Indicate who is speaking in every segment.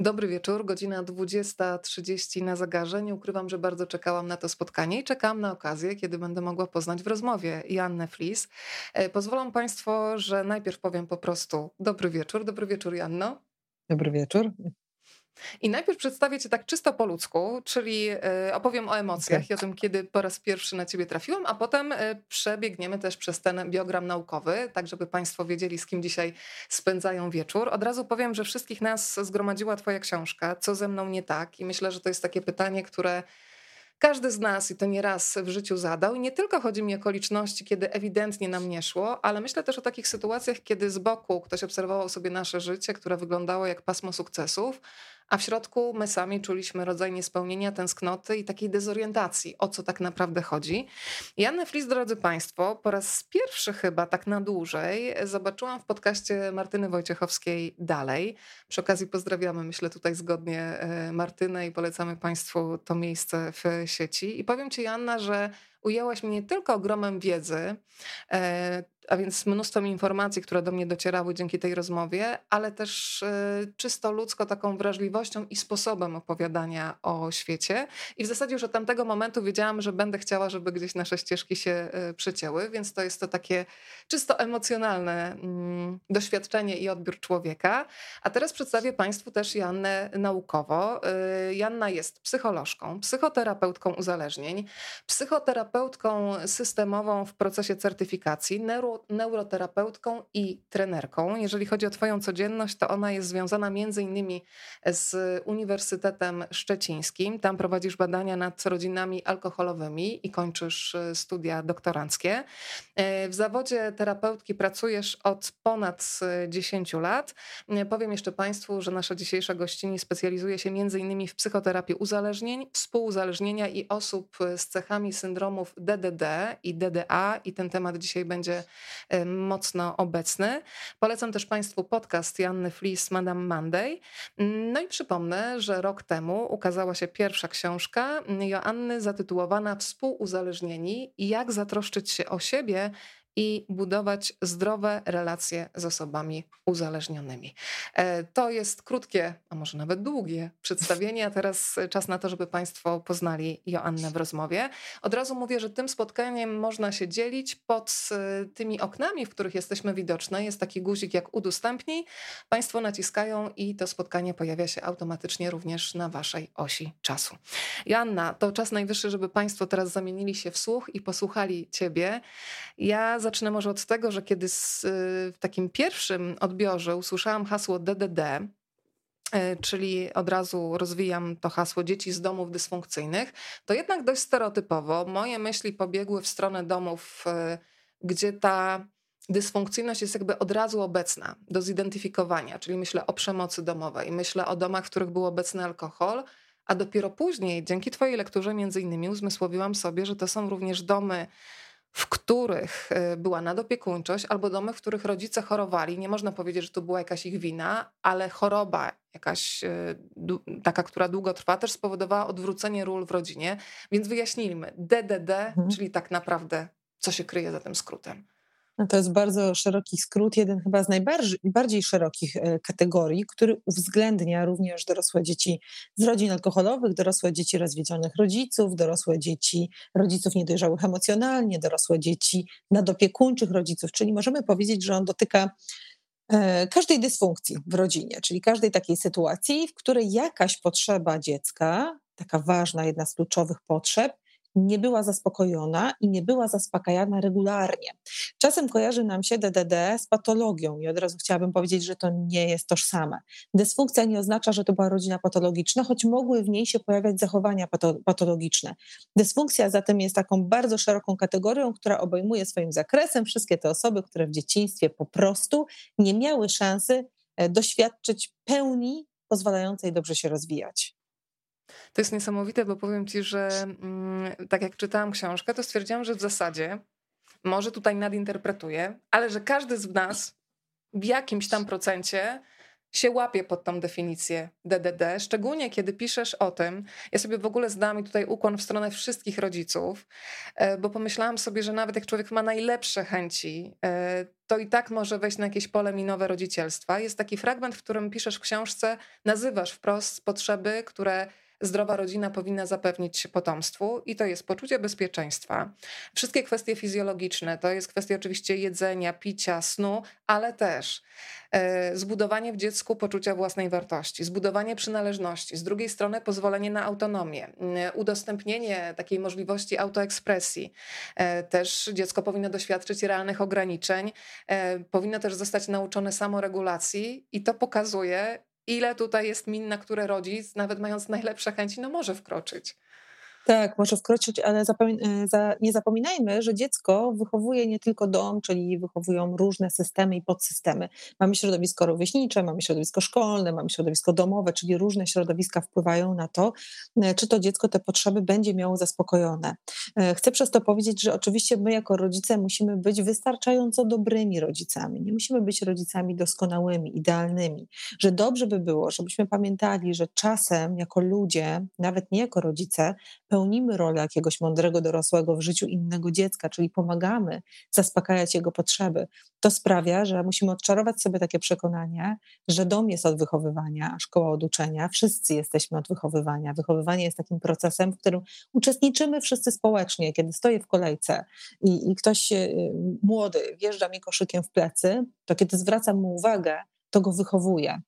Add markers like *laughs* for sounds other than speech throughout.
Speaker 1: Dobry wieczór, godzina 20.30 na zegarze. Nie ukrywam, że bardzo czekałam na to spotkanie i czekałam na okazję, kiedy będę mogła poznać w rozmowie Jannę Flis. E, pozwolą Państwo, że najpierw powiem po prostu dobry wieczór. Dobry wieczór, Janno.
Speaker 2: Dobry wieczór.
Speaker 1: I najpierw przedstawię Cię tak czysto po ludzku, czyli e, opowiem o emocjach okay. i o tym, kiedy po raz pierwszy na Ciebie trafiłam, a potem e, przebiegniemy też przez ten biogram naukowy, tak żeby Państwo wiedzieli, z kim dzisiaj spędzają wieczór. Od razu powiem, że wszystkich nas zgromadziła Twoja książka, co ze mną nie tak i myślę, że to jest takie pytanie, które każdy z nas, i to nie raz w życiu zadał, i nie tylko chodzi mi o okoliczności, kiedy ewidentnie nam nie szło, ale myślę też o takich sytuacjach, kiedy z boku ktoś obserwował sobie nasze życie, które wyglądało jak pasmo sukcesów, a w środku my sami czuliśmy rodzaj niespełnienia, tęsknoty i takiej dezorientacji, o co tak naprawdę chodzi. Janę Flis, drodzy Państwo, po raz pierwszy chyba tak na dłużej zobaczyłam w podcaście Martyny Wojciechowskiej dalej. Przy okazji pozdrawiamy, myślę tutaj zgodnie e, Martynę i polecamy Państwu to miejsce w sieci. I powiem Ci, Janna, że ujęłaś mnie nie tylko ogromem wiedzy, e, a więc mnóstwem informacji, które do mnie docierały dzięki tej rozmowie, ale też e, czysto ludzko taką wrażliwością i sposobem opowiadania o świecie. I w zasadzie już od tamtego momentu wiedziałam, że będę chciała, żeby gdzieś nasze ścieżki się e, przycięły, więc to jest to takie czysto emocjonalne mm, doświadczenie i odbiór człowieka. A teraz przedstawię Państwu też Jannę naukowo. Janna jest psycholożką, psychoterapeutką uzależnień, psychoterapeutką terapeutką systemową w procesie certyfikacji, neuro, neuroterapeutką i trenerką. Jeżeli chodzi o Twoją codzienność, to ona jest związana między innymi z Uniwersytetem Szczecińskim. Tam prowadzisz badania nad rodzinami alkoholowymi i kończysz e, studia doktoranckie. E, w zawodzie terapeutki pracujesz od ponad 10 e, lat. Powiem jeszcze Państwu, że nasza dzisiejsza gościni specjalizuje się między innymi w psychoterapii uzależnień, współuzależnienia i osób z cechami syndromu DDD i DDA i ten temat dzisiaj będzie mocno obecny. Polecam też Państwu podcast Janny Flis Madame Monday. No i przypomnę, że rok temu ukazała się pierwsza książka Joanny zatytułowana Współuzależnieni jak zatroszczyć się o siebie i budować zdrowe relacje z osobami uzależnionymi. E, to jest krótkie, a może nawet długie przedstawienie, a teraz czas na to, żeby Państwo poznali Joannę w rozmowie. Od razu mówię, że tym spotkaniem można się dzielić pod e, tymi oknami, w których jesteśmy widoczne. Jest taki guzik jak udostępnij. Państwo naciskają i to spotkanie pojawia się automatycznie również na Waszej osi czasu. Joanna, to czas najwyższy, żeby Państwo teraz zamienili się w słuch i posłuchali Ciebie. Ja zacznę może od tego, że kiedy z, y, w takim pierwszym odbiorze usłyszałam hasło DDD, y, czyli od razu rozwijam to hasło dzieci z domów dysfunkcyjnych, to jednak dość stereotypowo moje myśli pobiegły w stronę domów, y, gdzie ta dysfunkcyjność jest jakby od razu obecna do zidentyfikowania, czyli myślę o przemocy domowej, myślę o domach, w których był obecny alkohol, a dopiero później, dzięki Twojej lekturze, między innymi, uzmysłowiłam sobie, że to są również domy w których e, była nadopiekuńczość, albo domy, w których rodzice chorowali. Nie można powiedzieć, że to była jakaś ich wina, ale choroba jakaś e, taka, która długo trwa, też spowodowała odwrócenie ról w rodzinie. Więc wyjaśnijmy, DDD, mhm. czyli tak naprawdę co się kryje za tym skrótem.
Speaker 2: No to jest bardzo szeroki skrót, jeden chyba z najbardziej szerokich e, kategorii, który uwzględnia również dorosłe dzieci z rodzin alkoholowych, dorosłe dzieci rozwiedzionych rodziców, dorosłe dzieci rodziców niedojrzałych emocjonalnie, dorosłe dzieci nadopiekuńczych rodziców, czyli możemy powiedzieć, że on dotyka e, każdej dysfunkcji w rodzinie, czyli każdej takiej sytuacji, w której jakaś potrzeba dziecka, taka ważna, jedna z kluczowych potrzeb, nie była zaspokojona i nie była zaspokajana regularnie. Czasem kojarzy nam się DDD z patologią i od razu chciałabym powiedzieć, że to nie jest tożsame. Dysfunkcja nie oznacza, że to była rodzina patologiczna, choć mogły w niej się pojawiać zachowania patologiczne. Dysfunkcja zatem jest taką bardzo szeroką kategorią, która obejmuje swoim zakresem wszystkie te osoby, które w dzieciństwie po prostu nie miały szansy e, doświadczyć pełni pozwalającej dobrze się rozwijać.
Speaker 1: To jest niesamowite, bo powiem ci, że mm, tak jak czytałam książkę, to stwierdziłam, że w zasadzie może tutaj nadinterpretuję, ale że każdy z nas w jakimś tam procencie się łapie pod tą definicję DDD, szczególnie kiedy piszesz o tym. Ja sobie w ogóle zdałam i tutaj ukłon w stronę wszystkich rodziców, e, bo pomyślałam sobie, że nawet jak człowiek ma najlepsze chęci, e, to i tak może wejść na jakieś pole minowe rodzicielstwa. Jest taki fragment, w którym piszesz w książce, nazywasz wprost potrzeby, które zdrowa rodzina powinna zapewnić potomstwu i to jest poczucie bezpieczeństwa. Wszystkie kwestie fizjologiczne, to jest kwestia oczywiście jedzenia, picia, snu, ale też e, zbudowanie w dziecku poczucia własnej wartości, zbudowanie przynależności, z drugiej strony pozwolenie na autonomię, udostępnienie takiej możliwości autoekspresji. E, też dziecko powinno doświadczyć realnych ograniczeń, e, powinno też zostać nauczone samoregulacji i to pokazuje, ile tutaj jest min, na które rodzic, nawet mając najlepsze chęci, no może wkroczyć.
Speaker 2: Tak, może wkroczyć, ale e, nie zapominajmy, że dziecko wychowuje nie tylko dom, czyli wychowują różne systemy i podsystemy. Mamy środowisko rówieśnicze, mamy środowisko szkolne, mamy środowisko domowe, czyli różne środowiska wpływają na to, e, czy to dziecko te potrzeby będzie miało zaspokojone. E, chcę przez to powiedzieć, że oczywiście my jako rodzice musimy być wystarczająco dobrymi rodzicami. Nie musimy być rodzicami doskonałymi, idealnymi. Że dobrze by było, żebyśmy pamiętali, że czasem jako ludzie, nawet nie jako rodzice, pełnimy rolę jakiegoś mądrego dorosłego w życiu innego dziecka, czyli pomagamy zaspokajać jego potrzeby, to sprawia, że musimy odczarować sobie takie przekonanie, że dom jest od wychowywania, a szkoła od uczenia. Wszyscy jesteśmy od wychowywania. Wychowywanie jest takim procesem, w którym uczestniczymy wszyscy społecznie. Kiedy stoję w kolejce i, i ktoś y, młody wjeżdża mi koszykiem w plecy, to kiedy zwracam mu uwagę, to go wychowuję.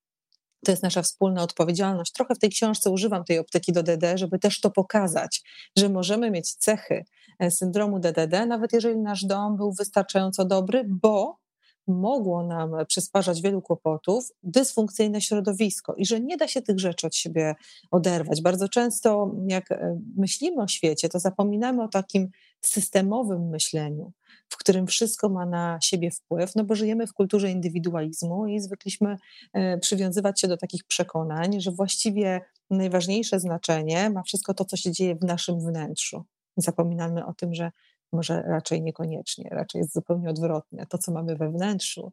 Speaker 2: To jest nasza wspólna odpowiedzialność. Trochę w tej książce używam tej optyki do DD, żeby też to pokazać, że możemy mieć cechy e, syndromu DDD, nawet jeżeli nasz dom był wystarczająco dobry, bo mogło nam przysparzać wielu kłopotów dysfunkcyjne środowisko i że nie da się tych rzeczy od siebie oderwać. Bardzo często, jak e, myślimy o świecie, to zapominamy o takim systemowym myśleniu, w którym wszystko ma na siebie wpływ, no bo żyjemy w kulturze indywidualizmu i zwykliśmy e, przywiązywać się do takich przekonań, że właściwie najważniejsze znaczenie ma wszystko to, co się dzieje w naszym wnętrzu. Zapominamy o tym, że może raczej niekoniecznie, raczej jest zupełnie odwrotnie. To, co mamy we wnętrzu,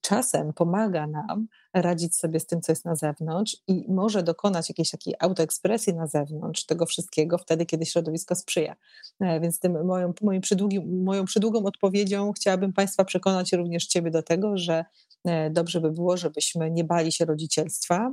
Speaker 2: czasem pomaga nam radzić sobie z tym, co jest na zewnątrz i może dokonać jakiejś takiej autoekspresji na zewnątrz tego wszystkiego wtedy, kiedy środowisko sprzyja. E, więc tym moją, moim przydługim, moją przydługą odpowiedzią chciałabym Państwa przekonać również Ciebie do tego, że dobrze by było, żebyśmy nie bali się rodzicielstwa,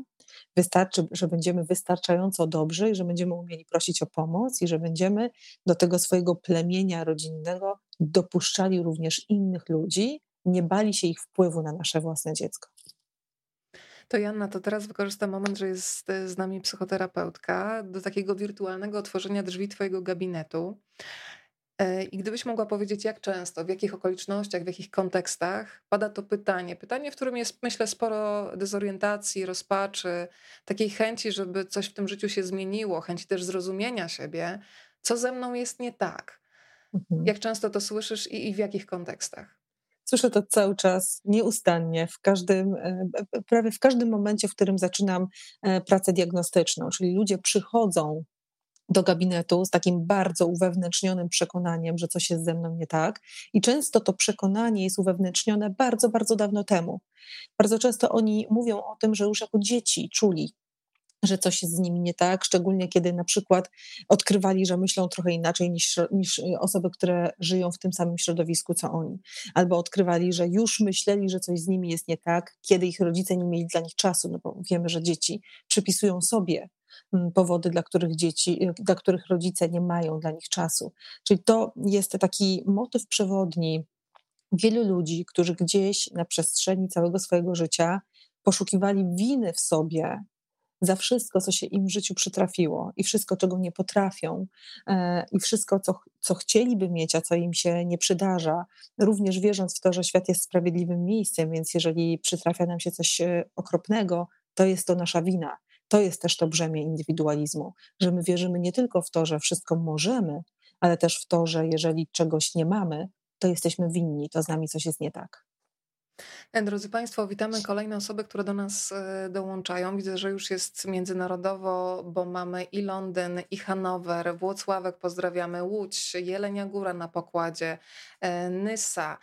Speaker 2: Wystarczy, że będziemy wystarczająco dobrzy i że będziemy umieli prosić o pomoc i że będziemy do tego swojego plemienia rodzinnego dopuszczali również innych ludzi, nie bali się ich wpływu na nasze własne dziecko.
Speaker 1: To Janna, to teraz wykorzystam moment, że jest z nami psychoterapeutka do takiego wirtualnego otworzenia drzwi Twojego gabinetu. E, I gdybyś mogła powiedzieć, jak często, w jakich okolicznościach, w jakich kontekstach pada to pytanie. Pytanie, w którym jest, myślę, sporo dezorientacji, rozpaczy, takiej chęci, żeby coś w tym życiu się zmieniło, chęci też zrozumienia siebie, co ze mną jest nie tak. Mhm. Jak często to słyszysz i, i w jakich kontekstach?
Speaker 2: Słyszę to cały czas, nieustannie, w każdym, e, prawie w każdym momencie, w którym zaczynam e, pracę diagnostyczną. Czyli ludzie przychodzą do gabinetu z takim bardzo uwewnętrznionym przekonaniem, że coś jest ze mną nie tak. I często to przekonanie jest uwewnętrznione bardzo, bardzo dawno temu. Bardzo często oni mówią o tym, że już jako dzieci czuli, że coś jest z nimi nie tak, szczególnie kiedy na przykład odkrywali, że myślą trochę inaczej niż, niż osoby, które żyją w tym samym środowisku co oni, albo odkrywali, że już myśleli, że coś z nimi jest nie tak, kiedy ich rodzice nie mieli dla nich czasu, no bo wiemy, że dzieci przypisują sobie powody, dla których dzieci, y, dla których rodzice nie mają dla nich czasu. Czyli to jest taki motyw przewodni wielu ludzi, którzy gdzieś na przestrzeni całego swojego życia poszukiwali winy w sobie za wszystko, co się im w życiu przytrafiło i wszystko, czego nie potrafią, e, i wszystko, co, co chcieliby mieć, a co im się nie przydarza, również wierząc w to, że świat jest sprawiedliwym miejscem, więc jeżeli przytrafia nam się coś e, okropnego, to jest to nasza wina to jest też to brzemię indywidualizmu, że my wierzymy nie tylko w to, że wszystko możemy, ale też w to, że jeżeli czegoś nie mamy, to jesteśmy winni, to z nami coś jest nie tak.
Speaker 1: E, drodzy Państwo, witamy kolejne osoby, które do nas e, dołączają. Widzę, że już jest międzynarodowo, bo mamy i Londyn, i Hanower, Włocławek, pozdrawiamy, Łódź, Jelenia Góra na pokładzie, e, Nysa.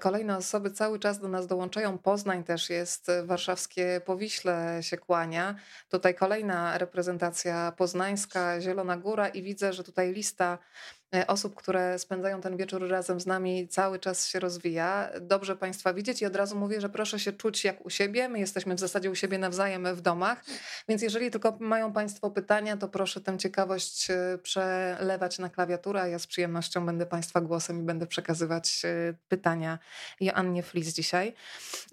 Speaker 1: Kolejne osoby cały czas do nas dołączają. Poznań też jest, warszawskie Powiśle się kłania. Tutaj kolejna reprezentacja poznańska, Zielona Góra i widzę, że tutaj lista E, osób, które spędzają ten wieczór razem z nami, cały czas się rozwija. Dobrze Państwa widzieć i od razu mówię, że proszę się czuć jak u siebie. My jesteśmy w zasadzie u siebie nawzajem w domach, więc jeżeli tylko mają Państwo pytania, to proszę tę ciekawość e, przelewać na klawiaturę, ja z przyjemnością będę Państwa głosem i będę przekazywać e, pytania Joannie Flis dzisiaj.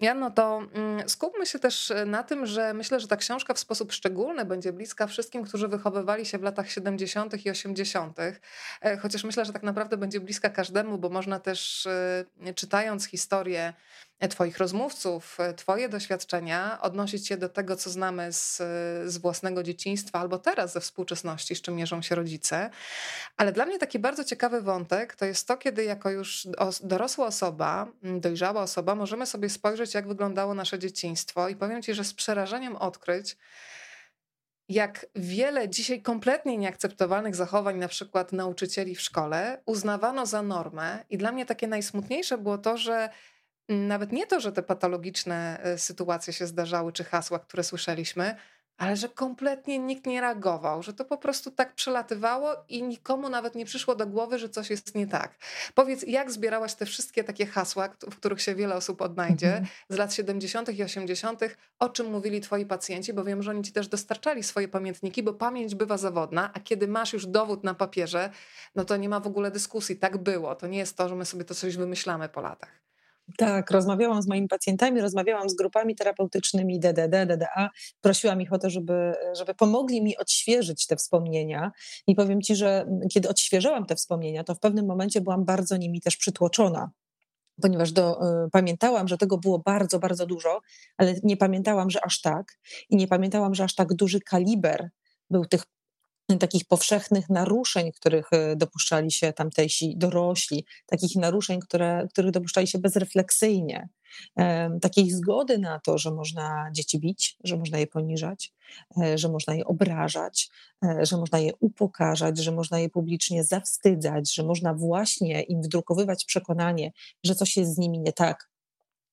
Speaker 1: Janno, to mm, skupmy się też na tym, że myślę, że ta książka w sposób szczególny będzie bliska wszystkim, którzy wychowywali się w latach 70. i 80 chociaż myślę, że tak naprawdę będzie bliska każdemu, bo można też e, czytając historię e, Twoich rozmówców, e, Twoje doświadczenia, odnosić się do tego, co znamy z, z własnego dzieciństwa albo teraz ze współczesności, z czym mierzą się rodzice. Ale dla mnie taki bardzo ciekawy wątek to jest to, kiedy jako już dorosła osoba, dojrzała osoba, możemy sobie spojrzeć, jak wyglądało nasze dzieciństwo i powiem Ci, że z przerażeniem odkryć, jak wiele dzisiaj kompletnie nieakceptowalnych zachowań, na przykład nauczycieli w szkole, uznawano za normę. I dla mnie takie najsmutniejsze było to, że nawet nie to, że te patologiczne e, sytuacje się zdarzały, czy hasła, które słyszeliśmy, ale że kompletnie nikt nie reagował, że to po prostu tak przelatywało i nikomu nawet nie przyszło do głowy, że coś jest nie tak. Powiedz, jak zbierałaś te wszystkie takie hasła, w których się wiele osób odnajdzie mhm. z lat 70. i 80., o czym mówili twoi pacjenci, bo wiem, że oni ci też dostarczali swoje pamiętniki, bo pamięć bywa zawodna, a kiedy masz już dowód na papierze, no to nie ma w ogóle dyskusji. Tak było. To nie jest to, że my sobie to coś wymyślamy po latach.
Speaker 2: Tak, rozmawiałam z moimi pacjentami, rozmawiałam z grupami terapeutycznymi DDD, DDA. Prosiłam ich o to, żeby, żeby pomogli mi odświeżyć te wspomnienia. I powiem Ci, że kiedy odświeżałam te wspomnienia, to w pewnym momencie byłam bardzo nimi też przytłoczona ponieważ do, y, pamiętałam, że tego było bardzo, bardzo dużo, ale nie pamiętałam, że aż tak. I nie pamiętałam, że aż tak duży kaliber był tych takich powszechnych naruszeń, których e, dopuszczali się tamtejsi dorośli, takich naruszeń, które, których dopuszczali się bezrefleksyjnie, takiej zgody na to, że można dzieci bić, że można je poniżać, e, że można je obrażać, e, że można je upokarzać, że można je publicznie zawstydzać, że można właśnie im wdrukowywać przekonanie, że coś jest z nimi nie tak,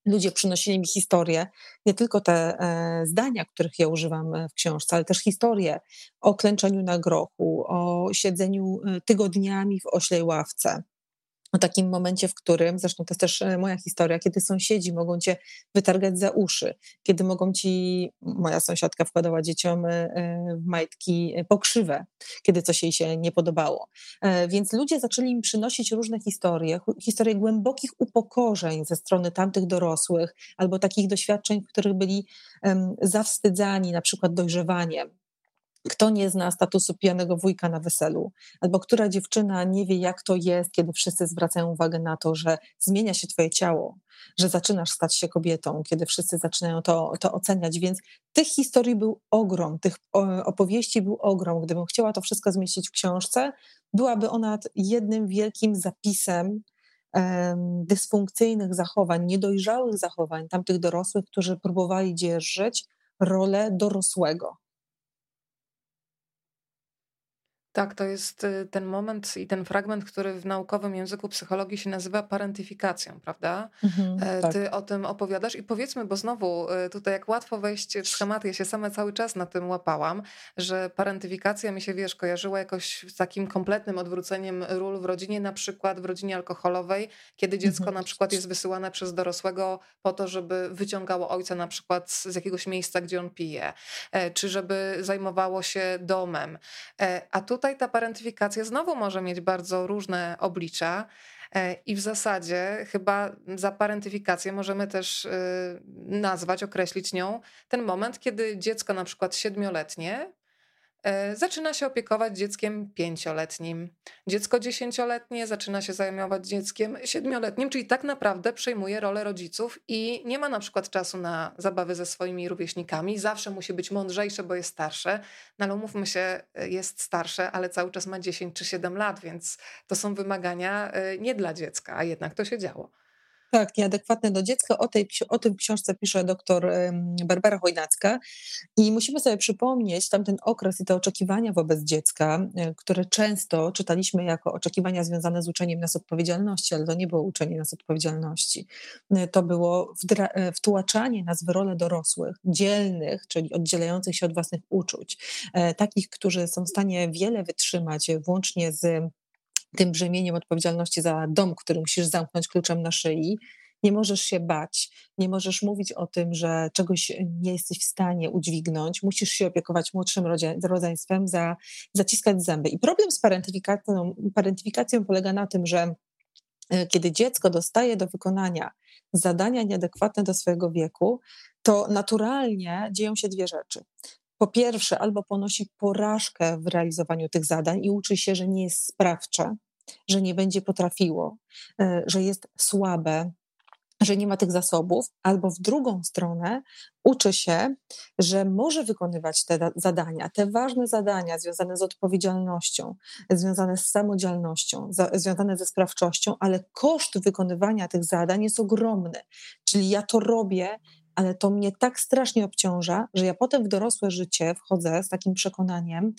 Speaker 2: ludzie przynosili mi historie, nie tylko te e, zdania, których ja używam e, w książce, ale też historie o klęczeniu na grochu, o siedzeniu e, tygodniami w oślej ławce, o takim momencie, w którym, zresztą to jest też e, moja historia, kiedy sąsiedzi mogą cię wytargać za uszy, kiedy mogą ci, moja sąsiadka wkładała dzieciom e, e, w majtki pokrzywe, kiedy coś jej się nie podobało. Więc ludzie zaczęli im przynosić różne historie, historie głębokich upokorzeń ze strony tamtych dorosłych, albo takich doświadczeń, w których byli zawstydzani, na przykład dojrzewaniem kto nie zna statusu pijanego wujka na weselu, albo która dziewczyna nie wie, jak to jest, kiedy wszyscy zwracają uwagę na to, że zmienia się twoje ciało, że zaczynasz stać się kobietą, kiedy wszyscy zaczynają to, to oceniać. Więc tych historii był ogrom, tych opowieści był ogrom. Gdybym chciała to wszystko zmieścić w książce, byłaby ona jednym wielkim zapisem dysfunkcyjnych zachowań, niedojrzałych zachowań tamtych dorosłych, którzy próbowali dzierżyć rolę dorosłego
Speaker 1: Tak, to jest y, ten moment i ten fragment, który w naukowym języku psychologii się nazywa parentyfikacją, prawda? Mhm, e, tak. Ty o tym opowiadasz i powiedzmy, bo znowu y, tutaj jak łatwo wejść w schematy, ja się sama cały czas na tym łapałam, że parentyfikacja mi się, wiesz, kojarzyła jakoś z takim kompletnym odwróceniem ról w rodzinie, na przykład w rodzinie alkoholowej, kiedy dziecko mhm. na przykład jest wysyłane przez dorosłego po to, żeby wyciągało ojca na przykład z jakiegoś miejsca, gdzie on pije, e, czy żeby zajmowało się domem. E, a tutaj tutaj ta parentyfikacja znowu może mieć bardzo różne oblicza. E, I w zasadzie chyba za parentyfikację możemy też y, nazwać, określić nią ten moment, kiedy dziecko na przykład siedmioletnie zaczyna się opiekować dzieckiem pięcioletnim. Dziecko dziesięcioletnie zaczyna się zajmować dzieckiem siedmioletnim, czyli tak naprawdę przejmuje rolę rodziców i nie ma na przykład czasu na zabawy ze swoimi rówieśnikami. Zawsze musi być mądrzejsze, bo jest starsze. No ale umówmy się, e, jest starsze, ale cały czas ma 10 czy 7 lat, więc to są wymagania e, nie dla dziecka, a jednak to się działo.
Speaker 2: Tak, nieadekwatne do dziecka. O, tej, o tym książce pisze doktor Barbara Chojnacka. I musimy sobie przypomnieć tamten okres i te oczekiwania wobec dziecka, e, które często czytaliśmy jako oczekiwania związane z uczeniem nas odpowiedzialności, ale to nie było uczenie nas odpowiedzialności. E, to było e, wtłaczanie nas w rolę dorosłych, dzielnych, czyli oddzielających się od własnych uczuć, takich, którzy są w stanie wiele wytrzymać, włącznie z tym brzemieniem odpowiedzialności za dom, który musisz zamknąć kluczem na szyi, nie możesz się bać, nie możesz mówić o tym, że czegoś nie jesteś w stanie udźwignąć, musisz się opiekować młodszym rodzeństwem, za, zaciskać zęby. I problem z parentyfikacją, parentyfikacją polega na tym, że e, kiedy dziecko dostaje do wykonania zadania nieadekwatne do swojego wieku, to naturalnie dzieją się dwie rzeczy po pierwsze, albo ponosi porażkę w realizowaniu tych zadań i uczy się, że nie jest sprawcze, że nie będzie potrafiło, e, że jest słabe, że nie ma tych zasobów, albo w drugą stronę uczy się, że może wykonywać te zadania, te ważne zadania związane z odpowiedzialnością, związane z samodzielnością, związane ze sprawczością, ale koszt wykonywania tych zadań jest ogromny. Czyli ja to robię ale to mnie tak strasznie obciąża, że ja potem w dorosłe życie wchodzę z takim przekonaniem,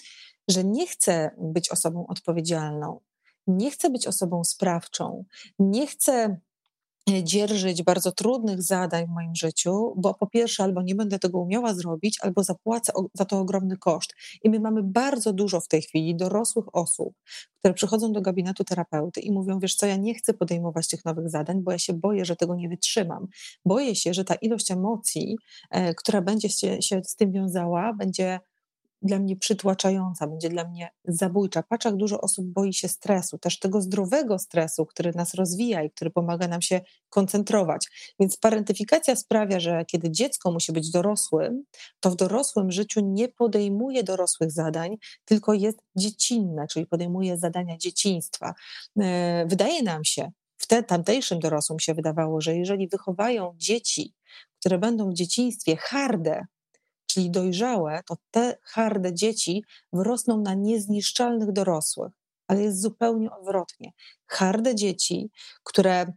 Speaker 2: że nie chcę być osobą odpowiedzialną, nie chcę być osobą sprawczą, nie chcę dzierżyć bardzo trudnych zadań w moim życiu, bo po pierwsze albo nie będę tego umiała zrobić, albo zapłacę za to ogromny koszt. I my mamy bardzo dużo w tej chwili dorosłych osób, które przychodzą do gabinetu terapeuty i mówią, wiesz co, ja nie chcę podejmować tych nowych zadań, bo ja się boję, że tego nie wytrzymam. Boję się, że ta ilość emocji, e, która będzie się, się z tym wiązała, będzie dla mnie przytłaczająca, będzie dla mnie zabójcza. Patrz, jak dużo osób boi się stresu, też tego zdrowego stresu, który nas rozwija i który pomaga nam się koncentrować. Więc parentyfikacja sprawia, że kiedy dziecko musi być dorosłym, to w dorosłym życiu nie podejmuje dorosłych zadań, tylko jest dziecinne, czyli podejmuje zadania dzieciństwa. E, wydaje nam się, w te, tamtejszym dorosłym się wydawało, że jeżeli wychowają dzieci, które będą w dzieciństwie harde, czyli dojrzałe, to te harde dzieci wyrosną na niezniszczalnych dorosłych. Ale jest zupełnie odwrotnie. Harde dzieci, które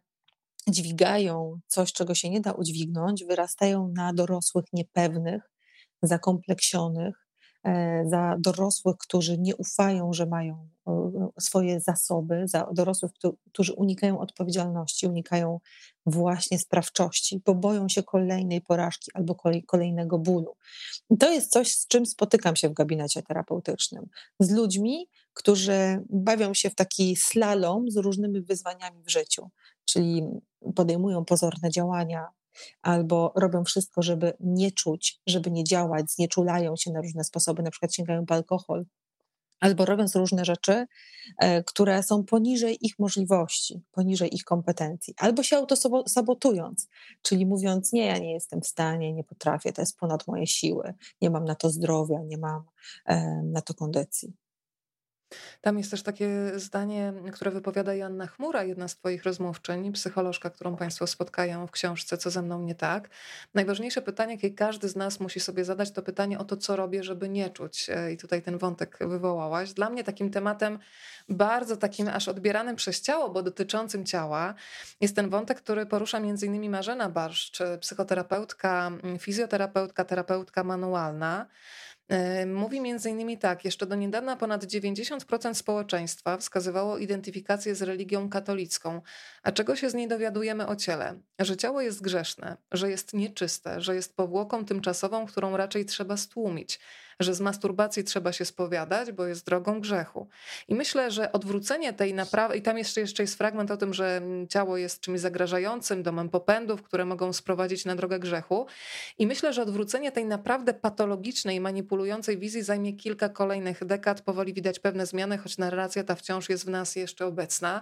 Speaker 2: dźwigają coś, czego się nie da udźwignąć, wyrastają na dorosłych niepewnych, zakompleksionych, za dorosłych, którzy nie ufają, że mają swoje zasoby, za dorosłych, którzy unikają odpowiedzialności, unikają właśnie sprawczości, bo boją się kolejnej porażki albo kolejnego bólu. I to jest coś, z czym spotykam się w gabinecie terapeutycznym. Z ludźmi, którzy bawią się w taki slalom z różnymi wyzwaniami w życiu, czyli podejmują pozorne działania, albo robią wszystko, żeby nie czuć, żeby nie działać, znieczulają się na różne sposoby, na przykład sięgają po alkohol, albo robiąc różne rzeczy, e, które są poniżej ich możliwości, poniżej ich kompetencji, albo się autosabotując, czyli mówiąc: Nie, ja nie jestem w stanie, nie potrafię, to jest ponad moje siły, nie mam na to zdrowia, nie mam e, na to kondycji.
Speaker 1: Tam jest też takie zdanie, które wypowiada Janna Chmura, jedna z Twoich rozmówczyń, psycholożka, którą Państwo spotkają w książce Co ze mną nie tak. Najważniejsze pytanie, jakie każdy z nas musi sobie zadać, to pytanie o to, co robię, żeby nie czuć. E, I tutaj ten wątek wywołałaś. Dla mnie takim tematem, bardzo takim aż odbieranym przez ciało, bo dotyczącym ciała, jest ten wątek, który porusza między innymi Marzena Barszcz, psychoterapeutka, fizjoterapeutka, terapeutka manualna. Mówi innymi tak, jeszcze do niedawna ponad 90% społeczeństwa wskazywało identyfikację z religią katolicką. A czego się z niej dowiadujemy o ciele? Że ciało jest grzeszne, że jest nieczyste, że jest powłoką tymczasową, którą raczej trzeba stłumić że z masturbacji trzeba się spowiadać, bo jest drogą grzechu. I myślę, że odwrócenie tej naprawy, i tam jeszcze, jeszcze jest fragment o tym, że ciało jest czymś zagrażającym, domem popędów, które mogą sprowadzić na drogę grzechu. I myślę, że odwrócenie tej naprawdę patologicznej, manipulującej wizji zajmie kilka kolejnych dekad. Powoli widać pewne zmiany, choć narracja ta wciąż jest w nas jeszcze obecna.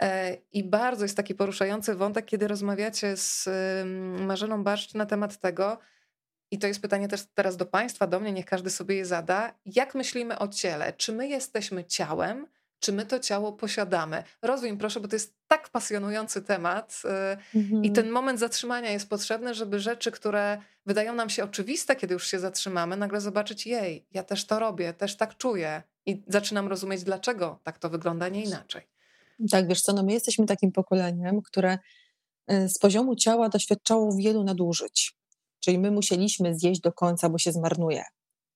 Speaker 1: E, I bardzo jest taki poruszający wątek, kiedy rozmawiacie z Marzeną Barszcz na temat tego, i to jest pytanie też teraz do Państwa, do mnie, niech każdy sobie je zada. Jak myślimy o ciele? Czy my jesteśmy ciałem, czy my to ciało posiadamy? Rozwij proszę, bo to jest tak pasjonujący temat y, mhm. i ten moment zatrzymania jest potrzebny, żeby rzeczy, które wydają nam się oczywiste, kiedy już się zatrzymamy, nagle zobaczyć, jej, ja też to robię, też tak czuję i zaczynam rozumieć, dlaczego tak to wygląda, nie inaczej.
Speaker 2: Tak, wiesz co, no my jesteśmy takim pokoleniem, które e, z poziomu ciała doświadczało wielu nadużyć. Czyli my musieliśmy zjeść do końca, bo się zmarnuje.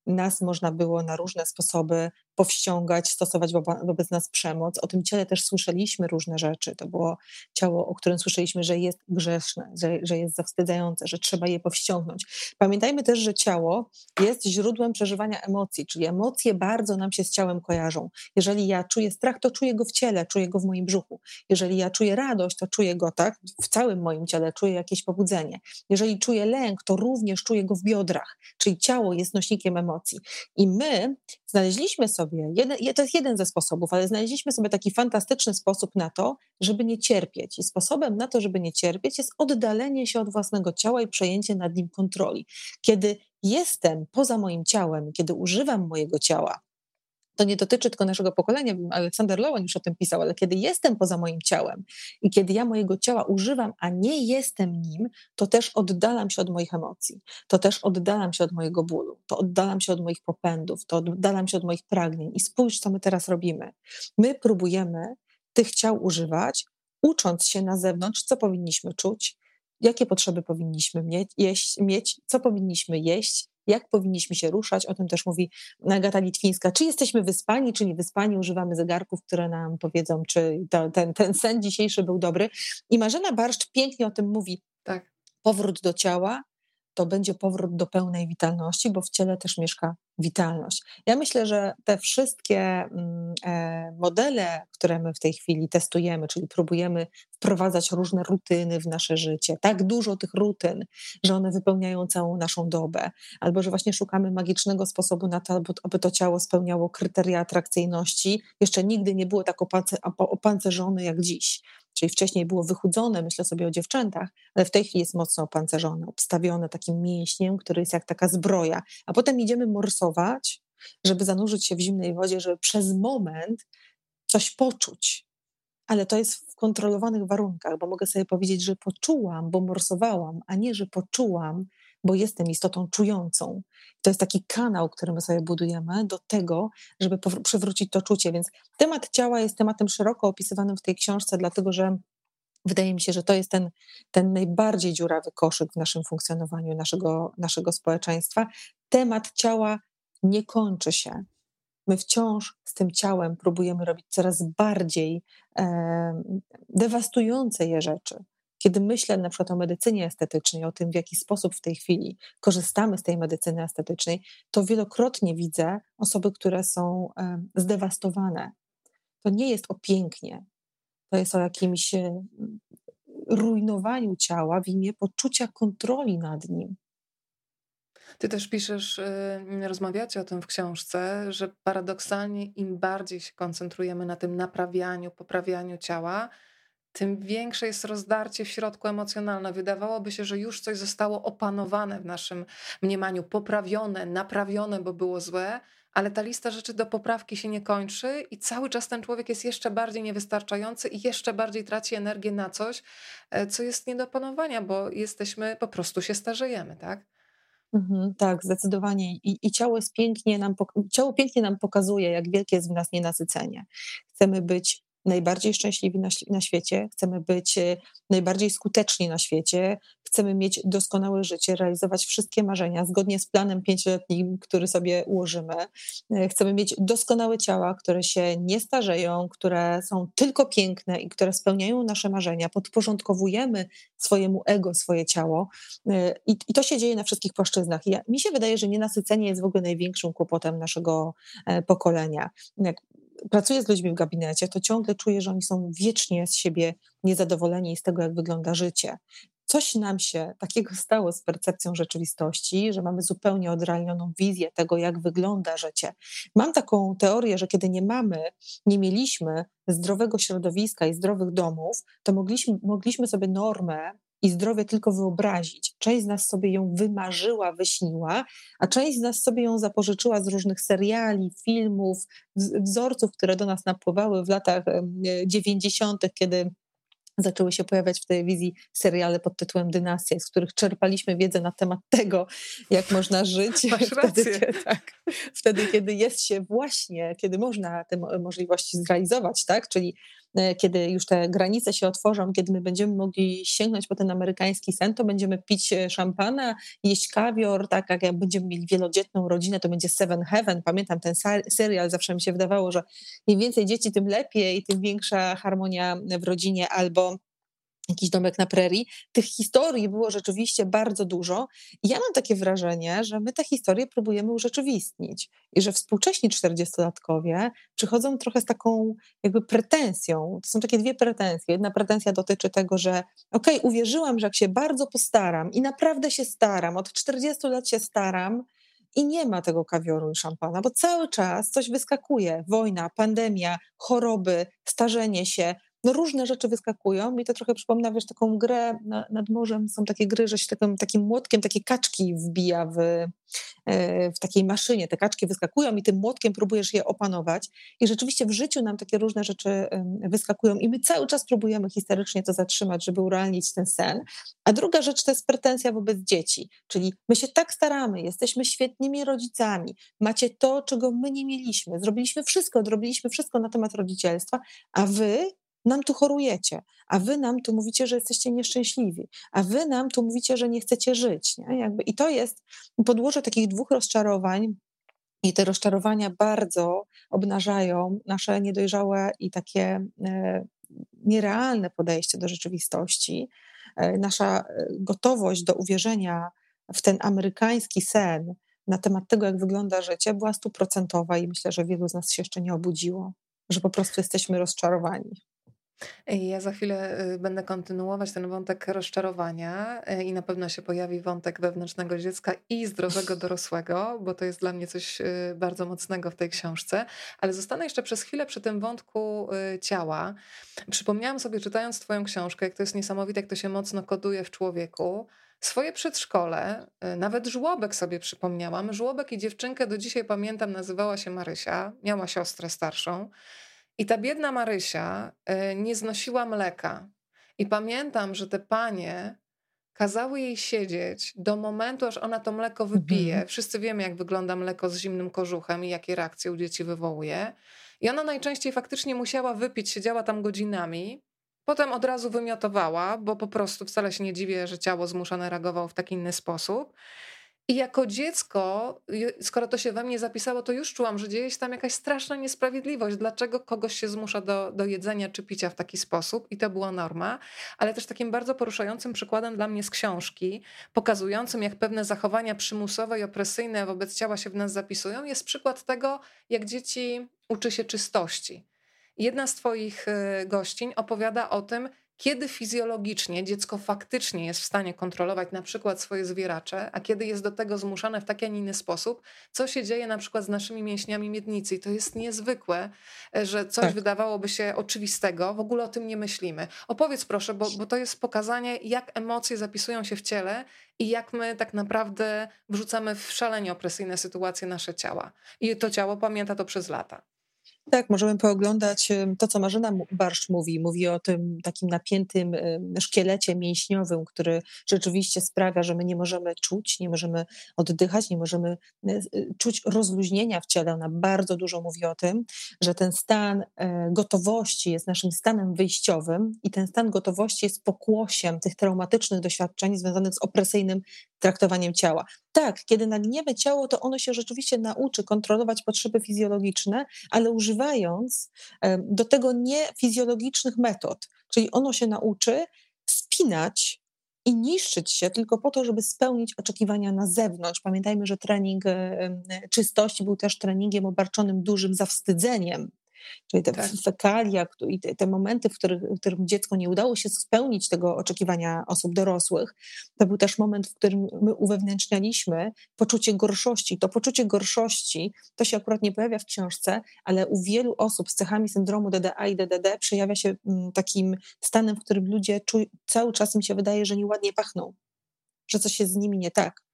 Speaker 2: Nas można było na różne sposoby powściągać, stosować wobec nas przemoc. O tym ciele też słyszeliśmy różne rzeczy. To było ciało, o którym słyszeliśmy, że jest grzeszne, że, że jest zawstydzające, że trzeba je powściągnąć. Pamiętajmy też, że ciało jest źródłem przeżywania emocji, czyli emocje bardzo nam się z ciałem kojarzą. Jeżeli ja czuję strach, to czuję go w ciele, czuję go w moim brzuchu. Jeżeli ja czuję radość, to czuję go tak w całym moim ciele, czuję jakieś pobudzenie. Jeżeli czuję lęk, to również czuję go w biodrach, czyli ciało jest nośnikiem emocji. I my znaleźliśmy sobie jeden, to jest jeden ze sposobów, ale znaleźliśmy sobie taki fantastyczny sposób na to, żeby nie cierpieć. I sposobem na to, żeby nie cierpieć, jest oddalenie się od własnego ciała i przejęcie nad nim kontroli. Kiedy jestem poza moim ciałem, kiedy używam mojego ciała, to nie dotyczy tylko naszego pokolenia, Aleksander Lowen już o tym pisał, ale kiedy jestem poza moim ciałem i kiedy ja mojego ciała używam, a nie jestem nim, to też oddalam się od moich emocji, to też oddalam się od mojego bólu, to oddalam się od moich popędów, to oddalam się od moich pragnień. I spójrz, co my teraz robimy. My próbujemy tych ciał używać, ucząc się na zewnątrz, co powinniśmy czuć, jakie potrzeby powinniśmy mieć, jeść, mieć co powinniśmy jeść, jak powinniśmy się ruszać. O tym też mówi Agata Litwińska. Czy jesteśmy wyspani, czy nie wyspani, używamy zegarków, które nam powiedzą, czy to, ten, ten sen dzisiejszy był dobry. I Marzena Barszcz pięknie o tym mówi. Tak. Powrót do ciała to będzie powrót do pełnej witalności, bo w ciele też mieszka witalność. Ja myślę, że te wszystkie mm, e, modele, które my w tej chwili testujemy, czyli próbujemy wprowadzać różne rutyny w nasze życie, tak dużo tych rutyn, że one wypełniają całą naszą dobę, albo że właśnie szukamy magicznego sposobu na to, aby to ciało spełniało kryteria atrakcyjności, jeszcze nigdy nie było tak opancerzone jak dziś. Czyli wcześniej było wychudzone, myślę sobie o dziewczętach, ale w tej chwili jest mocno opancerzone, obstawione takim mięśniem, który jest jak taka zbroja. A potem idziemy morsować, żeby zanurzyć się w zimnej wodzie, żeby przez moment coś poczuć. Ale to jest w kontrolowanych warunkach, bo mogę sobie powiedzieć, że poczułam, bo morsowałam, a nie, że poczułam, bo jestem istotą czującą. To jest taki kanał, który my sobie budujemy do tego, żeby przywrócić to czucie. Więc temat ciała jest tematem szeroko opisywanym w tej książce, dlatego że Wydaje mi się, że to jest ten, ten najbardziej dziurawy koszyk w naszym funkcjonowaniu naszego, naszego społeczeństwa. Temat ciała nie kończy się. My wciąż z tym ciałem próbujemy robić coraz bardziej e, dewastujące je rzeczy. Kiedy myślę na przykład o medycynie estetycznej, o tym, w jaki sposób w tej chwili korzystamy z tej medycyny estetycznej, to wielokrotnie widzę osoby, które są zdewastowane. To nie jest o pięknie, to jest o jakimś e, rujnowaniu ciała w imię poczucia kontroli nad nim.
Speaker 1: Ty też piszesz, y, rozmawiacie o tym w książce, że paradoksalnie im bardziej się koncentrujemy na tym naprawianiu, poprawianiu ciała, tym większe jest rozdarcie w środku emocjonalne. Wydawałoby się, że już coś zostało opanowane w naszym mniemaniu, poprawione, naprawione, bo było złe, ale ta lista rzeczy do poprawki się nie kończy i cały czas ten człowiek jest jeszcze bardziej niewystarczający i jeszcze bardziej traci energię na coś, e, co jest nie do opanowania, bo jesteśmy, po prostu się starzejemy, tak?
Speaker 2: Mhm, tak, zdecydowanie. I, I, ciało pięknie nam, ciało pięknie nam pokazuje, jak wielkie jest w nas nienasycenie. Chcemy być najbardziej szczęśliwi na, na świecie, chcemy być e, najbardziej skuteczni na świecie, chcemy mieć doskonałe życie, realizować wszystkie marzenia zgodnie z planem pięcioletnim, który sobie ułożymy. E, chcemy mieć doskonałe ciała, które się nie starzeją, które są tylko piękne i które spełniają nasze marzenia. Podporządkowujemy swojemu ego swoje ciało e, i, i to się dzieje na wszystkich płaszczyznach. Ja, mi się wydaje, że nienasycenie jest w ogóle największym kłopotem naszego pokolenia. Jak pracuję z ludźmi w gabinecie, to ciągle czuję, że oni są wiecznie z siebie niezadowoleni z tego, jak wygląda życie. Coś nam się takiego stało z percepcją rzeczywistości, że mamy zupełnie odrealnioną wizję tego, jak wygląda życie. Mam taką teorię, że kiedy nie mamy, nie mieliśmy zdrowego środowiska i zdrowych domów, to mogliśmy, mogliśmy sobie normę i zdrowie tylko wyobrazić. Część z nas sobie ją wymarzyła, wyśniła, a część z nas sobie ją zapożyczyła z różnych seriali, filmów, wzorców, które do nas napływały w latach 90., kiedy zaczęły się pojawiać w telewizji seriale pod tytułem Dynastia, z których czerpaliśmy wiedzę na temat tego, jak można żyć. *laughs*
Speaker 1: Masz rację. *laughs*
Speaker 2: tak. wtedy, kiedy jest się właśnie, kiedy można te możliwości zrealizować, tak? Czyli kiedy już te granice się otworzą, kiedy my będziemy mogli sięgnąć po ten amerykański sen, to będziemy pić e, szampana, jeść kawior, tak jak będziemy mieli wielodzietną rodzinę, to będzie Seven Heaven. Pamiętam ten serial, zawsze mi się wydawało, że im więcej dzieci, tym lepiej, tym większa harmonia w rodzinie, albo jakiś domek na prerii. Tych historii było rzeczywiście bardzo dużo. I ja mam takie wrażenie, że my te historie próbujemy urzeczywistnić i że współcześni czterdziestolatkowie przychodzą trochę z taką jakby pretensją. To są takie dwie pretensje. Jedna pretensja dotyczy tego, że okej, okay, uwierzyłam, że jak się bardzo postaram i naprawdę się staram, od 40 lat się staram, i nie ma tego kawioru i szampana, bo cały czas coś wyskakuje. Wojna, pandemia, choroby, starzenie się, no różne rzeczy wyskakują. Mi to trochę przypomina, wiesz, taką grę na, nad morzem. Są takie gry, że się takim, takim młotkiem takie kaczki wbija w, e, w takiej maszynie. Te kaczki wyskakują i tym młotkiem próbujesz je opanować. I rzeczywiście w życiu nam takie różne rzeczy wyskakują i my cały czas próbujemy historycznie to zatrzymać, żeby urealnić ten sen. A druga rzecz to jest pretensja wobec dzieci. Czyli my się tak staramy, jesteśmy świetnymi rodzicami, macie to, czego my nie mieliśmy. Zrobiliśmy wszystko, odrobiliśmy wszystko na temat rodzicielstwa, a wy nam tu chorujecie, a wy nam tu mówicie, że jesteście nieszczęśliwi, a wy nam tu mówicie, że nie chcecie żyć. Nie? Jakby, I to jest podłoże takich dwóch rozczarowań, i te rozczarowania bardzo obnażają nasze niedojrzałe i takie e, nierealne podejście do rzeczywistości, e, nasza e, gotowość do uwierzenia w ten amerykański sen na temat tego, jak wygląda życie, była stuprocentowa i myślę, że wielu z nas się jeszcze nie obudziło, że po prostu jesteśmy rozczarowani.
Speaker 1: Ja za chwilę y, będę kontynuować ten wątek rozczarowania y, i na pewno się pojawi wątek wewnętrznego dziecka i zdrowego *laughs* dorosłego, bo to jest dla mnie coś y, bardzo mocnego w tej książce. Ale zostanę jeszcze przez chwilę przy tym wątku ciała. Przypomniałam sobie, czytając Twoją książkę, jak to jest niesamowite, jak to się mocno koduje w człowieku. Swoje przedszkole, nawet żłobek sobie przypomniałam. Żłobek i dziewczynkę do dzisiaj pamiętam, nazywała się Marysia, miała siostrę starszą. I ta biedna Marysia e, nie znosiła mleka. I pamiętam, że te panie kazały jej siedzieć do momentu, aż ona to mleko wypije. Mhm. Wszyscy wiemy, jak wygląda mleko z zimnym kożuchem i jakie reakcje u dzieci wywołuje. I ona najczęściej faktycznie musiała wypić, siedziała tam godzinami. Potem od razu wymiotowała, bo po prostu wcale się nie dziwię, że ciało zmuszone reagowało w taki inny sposób. I jako dziecko, skoro to się we mnie zapisało, to już czułam, że dzieje się tam jakaś straszna niesprawiedliwość. Dlaczego kogoś się zmusza do, do jedzenia czy picia w taki sposób? I to była norma. Ale też takim bardzo poruszającym przykładem dla mnie z książki, pokazującym, jak pewne zachowania przymusowe i opresyjne wobec ciała się w nas zapisują, jest przykład tego, jak dzieci uczy się czystości. Jedna z Twoich y, gościń opowiada o tym, kiedy fizjologicznie dziecko faktycznie jest w stanie kontrolować na przykład swoje zwieracze, a kiedy jest do tego zmuszane w taki, a nie inny sposób, co się dzieje na przykład z naszymi mięśniami miednicy. I to jest niezwykłe, e, że coś tak. wydawałoby się oczywistego, w ogóle o tym nie myślimy. Opowiedz proszę, bo, bo to jest pokazanie, jak emocje zapisują się w ciele i jak my tak naprawdę wrzucamy w szalenie opresyjne sytuacje nasze ciała. I to ciało pamięta to przez lata.
Speaker 2: Tak, możemy pooglądać to, co Marzena Barszcz mówi. Mówi o tym takim napiętym szkielecie mięśniowym, który rzeczywiście sprawia, że my nie możemy czuć, nie możemy oddychać, nie możemy e, e, czuć rozluźnienia w ciele. Ona bardzo dużo mówi o tym, że ten stan e, gotowości jest naszym stanem wyjściowym i ten stan gotowości jest pokłosiem tych traumatycznych doświadczeń związanych z opresyjnym traktowaniem ciała. Tak, kiedy nagniemy ciało, to ono się rzeczywiście nauczy kontrolować potrzeby fizjologiczne, ale używając do tego niefizjologicznych metod. Czyli ono się nauczy spinać i niszczyć się tylko po to, żeby spełnić oczekiwania na zewnątrz. Pamiętajmy, że trening czystości był też treningiem obarczonym dużym zawstydzeniem Czyli te tak. fekalia i te, te momenty, w, których, w którym dziecko nie udało się spełnić tego oczekiwania osób dorosłych, to był też moment, w którym my uwewnętrznialiśmy poczucie gorszości. To poczucie gorszości, to się akurat nie pojawia w książce, ale u wielu osób z cechami syndromu DDA i DDD przejawia się mm, takim stanem, w którym ludzie cały czas im się wydaje, że nieładnie pachną, że coś jest z nimi nie tak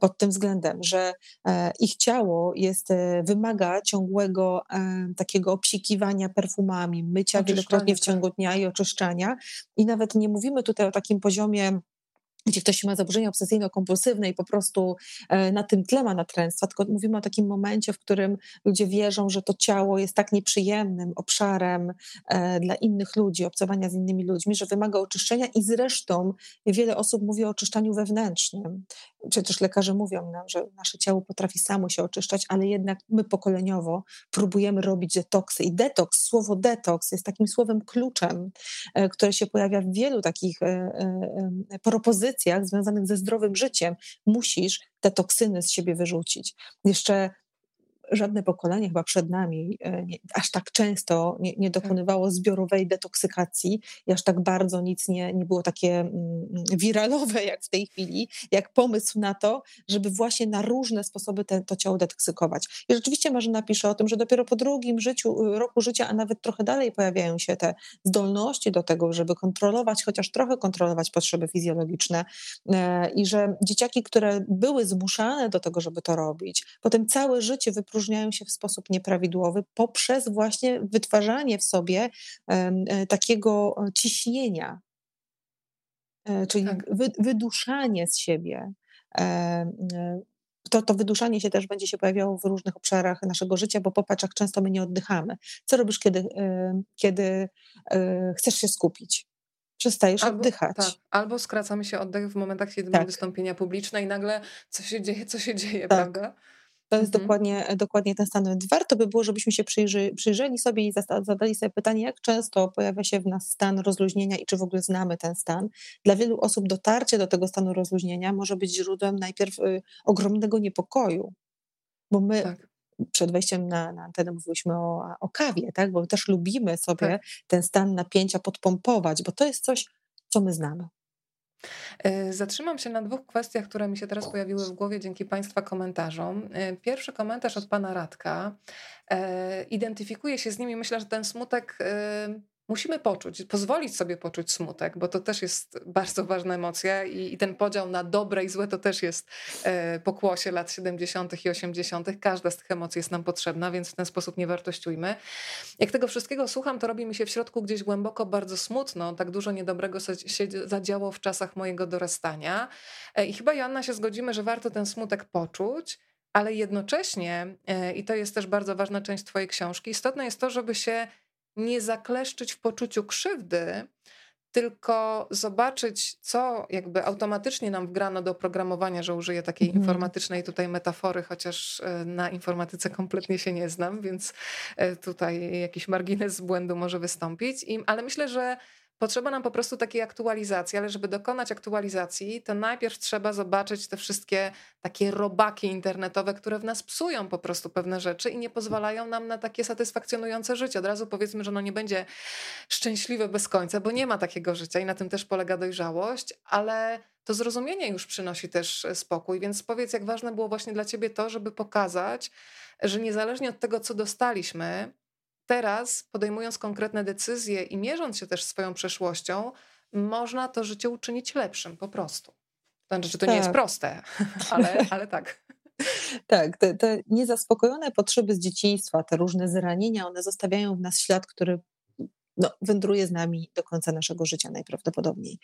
Speaker 2: pod tym względem, że e, ich ciało jest, e, wymaga ciągłego e, takiego obsikiwania perfumami, mycia wielokrotnie w ciągu tak. dnia i oczyszczania. I nawet nie mówimy tutaj o takim poziomie gdzie ktoś ma zaburzenia obsesyjno-kompulsywne i po prostu na tym tle ma natręstwa, tylko mówimy o takim momencie, w którym ludzie wierzą, że to ciało jest tak nieprzyjemnym obszarem dla innych ludzi, obcowania z innymi ludźmi, że wymaga oczyszczenia i zresztą wiele osób mówi o oczyszczaniu wewnętrznym. Przecież lekarze mówią nam, że nasze ciało potrafi samo się oczyszczać, ale jednak my pokoleniowo próbujemy robić detoksy i detoks, słowo detoks jest takim słowem kluczem, e, które się pojawia w wielu takich propozycjach związanych ze zdrowym życiem, musisz te toksyny z siebie wyrzucić. Jeszcze żadne pokolenie chyba przed nami e, nie, aż tak często nie, nie, tak. dokonywało zbiorowej detoksykacji i aż tak bardzo nic nie, nie było takie mm, wiralowe jak w tej chwili, jak pomysł na to, żeby właśnie na różne sposoby te, to ciało detoksykować. I rzeczywiście Marzena pisze o tym, że dopiero po drugim życiu, roku życia, a nawet trochę dalej pojawiają się te zdolności do tego, żeby kontrolować, chociaż trochę kontrolować potrzeby fizjologiczne e, i że dzieciaki, które były zmuszane do tego, żeby to robić, potem całe życie wypróżniają rozróżniają się w sposób nieprawidłowy poprzez właśnie wytwarzanie w sobie e, takiego e, ciśnienia, e, czyli tak. wyduszanie z siebie. To, to wyduszanie się też będzie się pojawiało w różnych obszarach naszego życia, bo popatrz, jak często my nie oddychamy. Co robisz, kiedy, kiedy chcesz się skupić? Przestajesz albo, oddychać. Tak,
Speaker 1: albo skracamy się oddech w momentach, kiedy tak. mamy wystąpienia publiczne i nagle co się dzieje, co się dzieje, tak. prawda?
Speaker 2: To jest mhm. dokładnie, dokładnie ten stan. Więc warto by było, żebyśmy się przyjrzy, przyjrzeli sobie i zadali sobie pytanie, jak często pojawia się w nas stan rozluźnienia i czy w ogóle znamy ten stan. Dla wielu osób dotarcie do tego stanu rozluźnienia może być źródłem najpierw y, ogromnego niepokoju, bo my tak. przed wejściem na, na antenę mówiliśmy o, o kawie, tak? bo też lubimy sobie tak. ten stan napięcia podpompować, bo to jest coś, co my znamy.
Speaker 1: E, zatrzymam się na dwóch kwestiach, które mi się teraz pojawiły w głowie dzięki Państwa komentarzom. E, pierwszy komentarz od Pana Radka. E, identyfikuje się z nimi. Myślę, że ten smutek musimy poczuć, pozwolić sobie poczuć smutek, bo to też jest bardzo ważna emocja i, i ten podział na dobre i złe to też jest e, pokłosie lat 70. i 80. Każda z tych emocji jest nam potrzebna, więc w ten sposób nie wartościujmy. Jak tego wszystkiego słucham, to robi mi się w środku gdzieś głęboko bardzo smutno. Tak dużo niedobrego się zadziało w czasach mojego dorastania e, i chyba Joanna się zgodzimy, że warto ten smutek poczuć, ale jednocześnie, e, i to jest też bardzo ważna część Twojej książki, istotne jest to, żeby się nie zakleszczyć w poczuciu krzywdy, tylko zobaczyć, co jakby automatycznie nam wgrano do oprogramowania, że użyję takiej mm. informatycznej tutaj metafory, chociaż e, na informatyce kompletnie się nie znam, więc e, tutaj jakiś margines błędu może wystąpić. ale myślę, że Potrzeba nam po prostu takiej aktualizacji, ale żeby dokonać aktualizacji, to najpierw trzeba zobaczyć te wszystkie takie robaki internetowe, które w nas psują po prostu pewne rzeczy i nie pozwalają nam na takie satysfakcjonujące życie. Od razu powiedzmy, że no nie będzie szczęśliwe bez końca, bo nie ma takiego życia i na tym też polega dojrzałość, ale to zrozumienie już przynosi też spokój. Więc powiedz, jak ważne było właśnie dla ciebie to, żeby pokazać, że niezależnie od tego, co dostaliśmy, teraz, podejmując konkretne decyzje i mierząc się też swoją przeszłością, można to życie uczynić lepszym po prostu. Znaczy, że to tak. nie jest tak. proste, *laughs* ale, ale tak. *laughs*
Speaker 2: Tak, te, te niezaspokojone potrzeby z dzieciństwa, te różne zranienia, one zostawiają w nas ślad, który no, wędruje z nami do końca naszego życia najprawdopodobniej.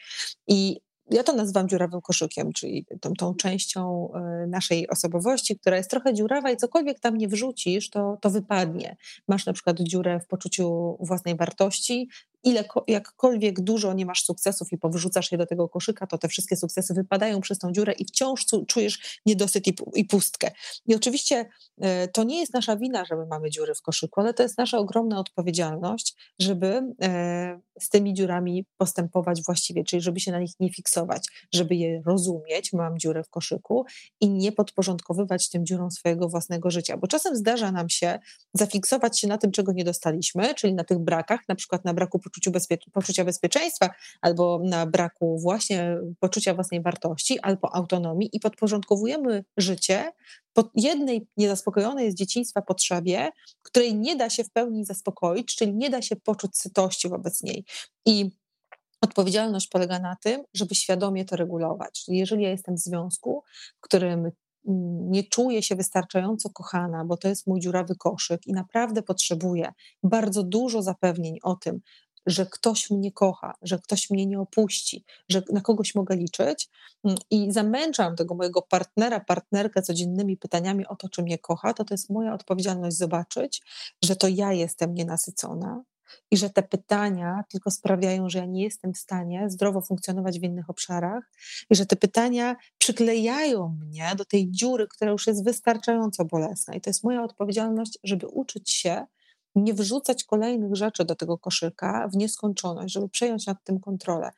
Speaker 2: I ja to nazywam dziurawym koszykiem, czyli tą, tą częścią e, naszej osobowości, która jest trochę dziurawa i cokolwiek tam nie wrzucisz, to, to wypadnie. Masz na przykład dziurę w poczuciu własnej wartości, ile, jakkolwiek dużo nie masz sukcesów i powrzucasz je do tego koszyka, to te wszystkie sukcesy wypadają przez tą dziurę i wciąż czujesz niedosyt i, pustkę. I oczywiście e, to nie jest nasza wina, że my mamy dziury w koszyku, ale to jest nasza ogromna odpowiedzialność, żeby e, z tymi dziurami postępować właściwie, czyli żeby się na nich nie fiksować, żeby je rozumieć, mam dziurę w koszyku i nie podporządkowywać tym dziurom swojego własnego życia, bo czasem zdarza nam się zafiksować się na tym, czego nie dostaliśmy, czyli na tych brakach, na przykład na braku poczuciu bezpie- poczucia bezpieczeństwa, albo na braku właśnie poczucia własnej wartości, albo autonomii i podporządkowujemy życie pod jednej niezaspokojonej z dzieciństwa potrzebie, której nie da się w pełni zaspokoić, czyli nie da się poczuć sytości wobec niej. I Odpowiedzialność polega na tym, żeby świadomie to regulować. Czyli jeżeli ja jestem w związku, w którym nie czuję się wystarczająco kochana, bo to jest mój dziurawy koszyk i naprawdę potrzebuję bardzo dużo zapewnień o tym, że ktoś mnie kocha, że ktoś mnie nie opuści, że na kogoś mogę liczyć mm, i zamęczam tego mojego partnera, partnerkę codziennymi pytaniami o to, czy mnie kocha, to to jest moja odpowiedzialność zobaczyć, że to ja jestem nienasycona, i że te pytania tylko sprawiają, że ja nie jestem w stanie zdrowo funkcjonować w innych obszarach i że te pytania przyklejają mnie do tej dziury, która już jest wystarczająco bolesna. I to jest moja odpowiedzialność, żeby uczyć się nie wrzucać kolejnych rzeczy do tego koszyka w nieskończoność, żeby przejąć nad tym kontrolę.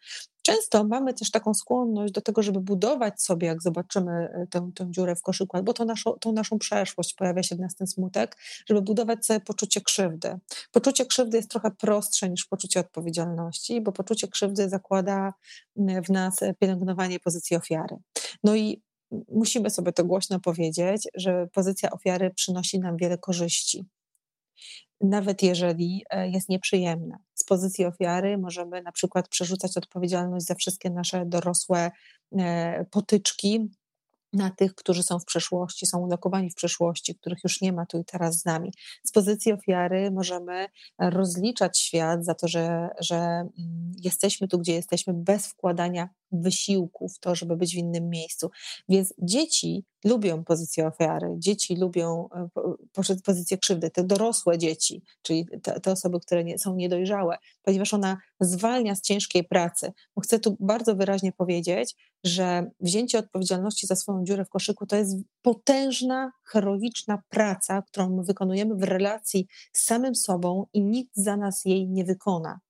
Speaker 2: Często mamy też taką skłonność do tego, żeby budować sobie, jak zobaczymy e, tę, tę dziurę w koszyku, albo tą naszą, tą naszą przeszłość, pojawia się w nas ten smutek, żeby budować sobie poczucie krzywdy. Poczucie krzywdy jest trochę prostsze niż poczucie odpowiedzialności, bo poczucie krzywdy zakłada w nas pielęgnowanie pozycji ofiary. No i musimy sobie to głośno powiedzieć, że pozycja ofiary przynosi nam wiele korzyści nawet jeżeli e, jest nieprzyjemna. Z pozycji ofiary możemy na przykład przerzucać odpowiedzialność za wszystkie nasze dorosłe e, potyczki, na tych, którzy są w przeszłości, są ulokowani w przeszłości, których już nie ma tu i teraz z nami. Z pozycji ofiary możemy rozliczać świat za to, że, że mm, jesteśmy tu, gdzie jesteśmy, bez wkładania wysiłku w to, żeby być w innym miejscu. Więc dzieci lubią pozycję ofiary, dzieci lubią e, pozycję krzywdy, te dorosłe dzieci, czyli te, te osoby, które nie, są niedojrzałe, ponieważ ona zwalnia z ciężkiej pracy. Bo chcę tu bardzo wyraźnie powiedzieć, że wzięcie odpowiedzialności za swoją dziurę w koszyku to jest potężna, heroiczna praca, którą my wykonujemy w relacji z samym sobą i nikt za nas jej nie wykona.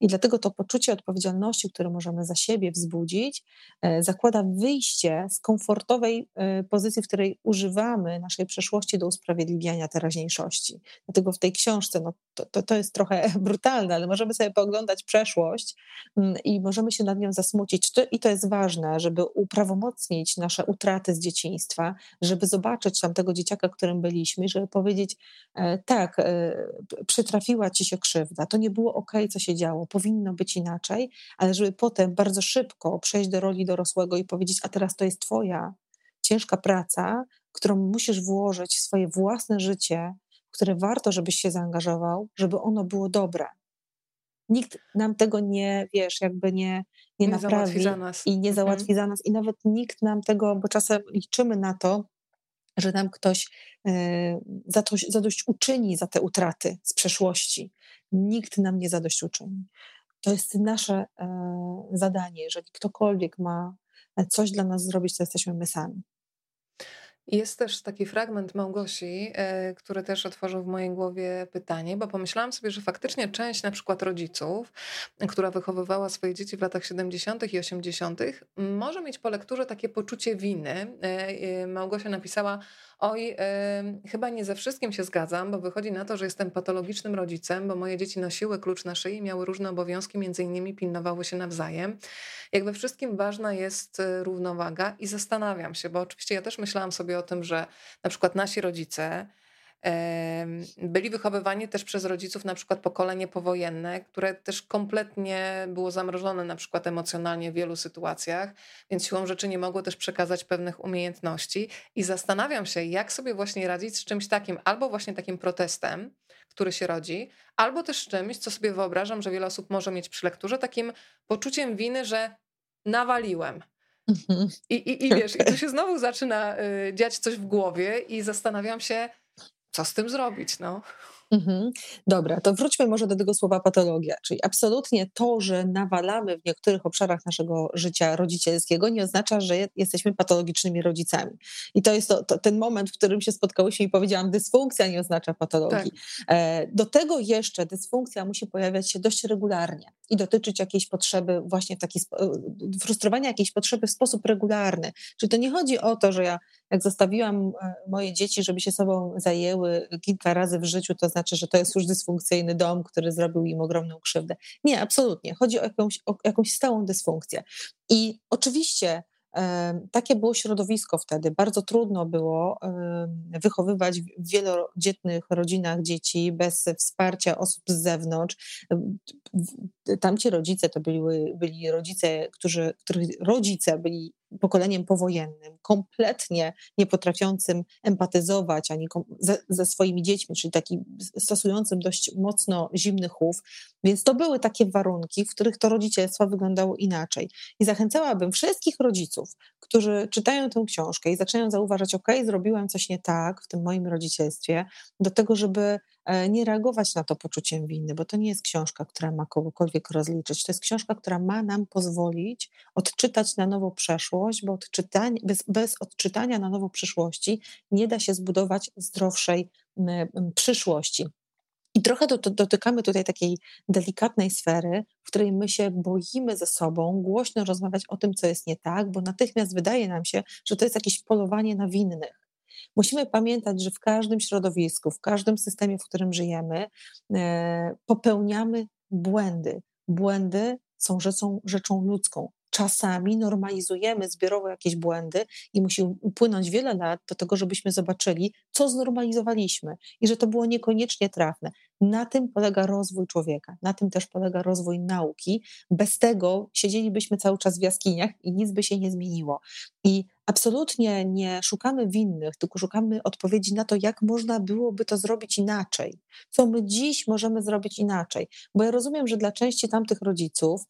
Speaker 2: I dlatego to poczucie odpowiedzialności, które możemy za siebie wzbudzić, e, zakłada wyjście z komfortowej e, pozycji, w której używamy naszej przeszłości do usprawiedliwiania teraźniejszości. Dlatego w tej książce, no, to, to, to jest trochę *laughs* brutalne, ale możemy sobie pooglądać przeszłość mm, i możemy się nad nią zasmucić. I to jest ważne, żeby uprawomocnić nasze utraty z dzieciństwa, żeby zobaczyć tamtego dzieciaka, którym byliśmy, żeby powiedzieć, e, tak, przytrafiła ci się krzywda, to nie było ok, co się działo działo, powinno być inaczej, ale żeby potem bardzo szybko przejść do roli dorosłego i powiedzieć, a teraz to jest Twoja ciężka praca, którą musisz włożyć w swoje własne życie, w które warto, żebyś się zaangażował, żeby ono było dobre. Nikt nam tego nie, wiesz, jakby nie, nie, nie naprawi i nie załatwi mhm. za nas. I nawet nikt nam tego, bo czasem liczymy na to, że nam ktoś e, za to zadość uczyni za te utraty z przeszłości. Nikt nam nie zadośćuczyni. To jest nasze e, zadanie. Jeżeli ktokolwiek ma coś dla nas zrobić, to jesteśmy my sami.
Speaker 1: Jest też taki fragment Małgosi, e, który też otworzył w mojej głowie pytanie, bo pomyślałam sobie, że faktycznie część na przykład rodziców, która wychowywała swoje dzieci w latach 70. i 80., może mieć po lekturze takie poczucie winy. E, Małgosia napisała, Oj, chyba nie ze wszystkim się zgadzam, bo wychodzi na to, że jestem patologicznym rodzicem, bo moje dzieci nosiły klucz na szyi, miały różne obowiązki, między innymi pilnowały się nawzajem. Jak we wszystkim ważna jest y, równowaga i zastanawiam się, bo oczywiście ja też myślałam sobie o tym, że na przykład nasi rodzice byli wychowywani też przez rodziców, na przykład pokolenie powojenne, które też kompletnie było zamrożone, na przykład emocjonalnie w wielu sytuacjach, więc siłą rzeczy nie mogło też przekazać pewnych umiejętności. I zastanawiam się, jak sobie właśnie radzić z czymś takim, albo właśnie takim protestem, który się rodzi, albo też z czymś, co sobie wyobrażam, że wiele osób może mieć przy lekturze, takim poczuciem winy, że nawaliłem. Mhm. I, i, I wiesz, i tu się znowu zaczyna y, dziać coś w głowie i zastanawiam się, co z tym zrobić? No.
Speaker 2: Mhm. Dobra, to wróćmy może do tego słowa patologia. Czyli absolutnie to, że nawalamy w niektórych obszarach naszego życia rodzicielskiego, nie oznacza, że jesteśmy patologicznymi rodzicami. I to jest to, to ten moment, w którym się spotkałyśmy i powiedziałam, dysfunkcja nie oznacza patologii. Tak. E, do tego jeszcze dysfunkcja musi pojawiać się dość regularnie i dotyczyć jakiejś potrzeby, właśnie taki, e, frustrowania jakiejś potrzeby w sposób regularny. Czyli to nie chodzi o to, że ja jak zostawiłam e, moje dzieci, żeby się sobą zajęły kilka razy w życiu, to znaczy, że to jest już dysfunkcyjny dom, który zrobił im ogromną krzywdę. Nie, absolutnie. Chodzi o jakąś, o jakąś stałą dysfunkcję. I oczywiście takie było środowisko wtedy. Bardzo trudno było wychowywać w wielodzietnych rodzinach dzieci bez wsparcia osób z zewnątrz. Tamci rodzice to byli, byli rodzice, którzy, których rodzice byli pokoleniem powojennym, kompletnie nie potrafiącym empatyzować ani ze, ze swoimi dziećmi, czyli taki stosującym dość mocno zimny chów. Więc to były takie warunki, w których to rodzicielstwo wyglądało inaczej. I zachęcałabym wszystkich rodziców, którzy czytają tę książkę i zaczynają zauważać, ok, zrobiłam coś nie tak w tym moim rodzicielstwie, do tego, żeby nie reagować na to poczuciem winy, bo to nie jest książka, która ma kogokolwiek rozliczyć. To jest książka, która ma nam pozwolić odczytać na nowo przeszłość, bo bez, bez odczytania na nowo przyszłości nie da się zbudować zdrowszej przyszłości. I trochę do, do, dotykamy tutaj takiej delikatnej sfery, w której my się boimy ze sobą głośno rozmawiać o tym, co jest nie tak, bo natychmiast wydaje nam się, że to jest jakieś polowanie na winnych. Musimy pamiętać, że w każdym środowisku, w każdym systemie, w którym żyjemy, e, popełniamy błędy. Błędy są rzeczą, rzeczą ludzką czasami normalizujemy zbiorowo jakieś błędy i musi upłynąć wiele lat do tego, żebyśmy zobaczyli, co znormalizowaliśmy i że to było niekoniecznie trafne. Na tym polega rozwój człowieka, na tym też polega rozwój nauki. Bez tego siedzielibyśmy cały czas w jaskiniach i nic by się nie zmieniło. I absolutnie nie szukamy winnych, tylko szukamy odpowiedzi na to, jak można byłoby to zrobić inaczej. Co my dziś możemy zrobić inaczej? Bo ja rozumiem, że dla części tamtych rodziców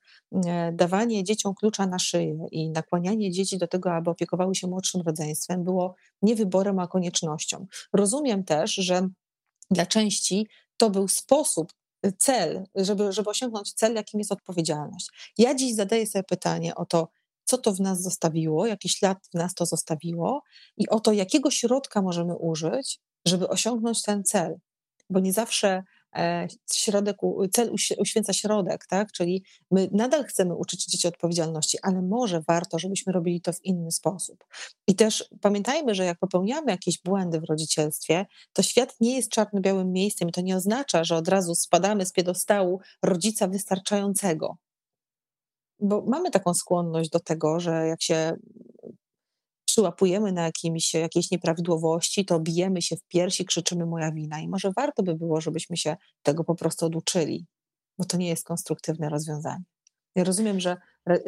Speaker 2: e, dawanie dzieciom klucza na szyję i nakłanianie dzieci do tego, aby opiekowały się młodszym rodzeństwem było nie wyborem, a koniecznością. Rozumiem też, że dla części to był sposób, y, cel, żeby, żeby osiągnąć cel, jakim jest odpowiedzialność. Ja dziś zadaję sobie pytanie o to, co to w nas zostawiło, jaki ślad w nas to zostawiło i o to, jakiego środka możemy użyć, żeby osiągnąć ten cel. Bo nie zawsze środek, cel uświęca środek, tak? Czyli my nadal chcemy uczyć dzieci odpowiedzialności, ale może warto, żebyśmy robili to w inny sposób. I też pamiętajmy, że jak popełniamy jakieś błędy w rodzicielstwie, to świat nie jest czarno-białym miejscem to nie oznacza, że od razu spadamy z piedostału rodzica wystarczającego. Bo mamy taką skłonność do tego, że jak się przyłapujemy na jakimś, jakiejś nieprawidłowości, to bijemy się w piersi, krzyczymy moja wina. I może warto by było, żebyśmy się tego po prostu oduczyli, bo to nie jest konstruktywne rozwiązanie. Ja rozumiem, że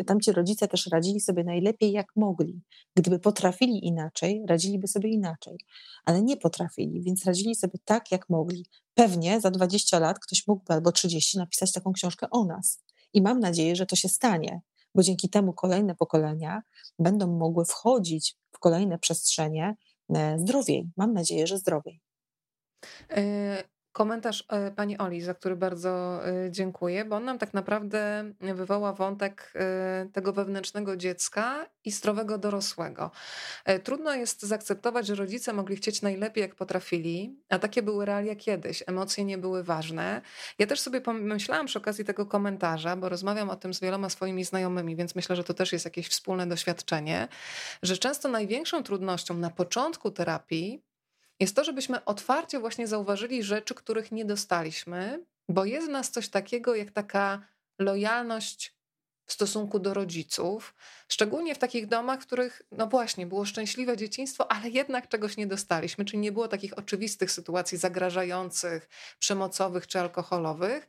Speaker 2: tamci rodzice też radzili sobie najlepiej jak mogli. Gdyby potrafili inaczej, radziliby sobie inaczej, ale nie potrafili, więc radzili sobie tak jak mogli. Pewnie za 20 lat ktoś mógłby albo 30 napisać taką książkę o nas. I mam nadzieję, że to się stanie, bo dzięki temu kolejne pokolenia będą mogły wchodzić w kolejne przestrzenie e, zdrowiej. Mam nadzieję, że zdrowiej.
Speaker 1: Komentarz e, pani Oli, za który bardzo e, dziękuję, bo on nam tak naprawdę wywoła wątek e, tego wewnętrznego dziecka i zdrowego dorosłego. Trudno jest zaakceptować, że rodzice mogli chcieć najlepiej, jak potrafili, a takie były realia kiedyś. Emocje nie były ważne. Ja też sobie pomyślałam przy okazji tego komentarza, bo rozmawiam o tym z wieloma swoimi znajomymi, więc myślę, że to też jest jakieś wspólne doświadczenie, że często największą trudnością na początku terapii jest to, żebyśmy otwarcie właśnie zauważyli rzeczy, których nie dostaliśmy, bo jest w nas coś takiego jak taka lojalność w stosunku do rodziców, szczególnie w takich domach, w których, no właśnie, było szczęśliwe dzieciństwo, ale jednak czegoś nie dostaliśmy, czyli nie było takich oczywistych sytuacji zagrażających, przemocowych czy alkoholowych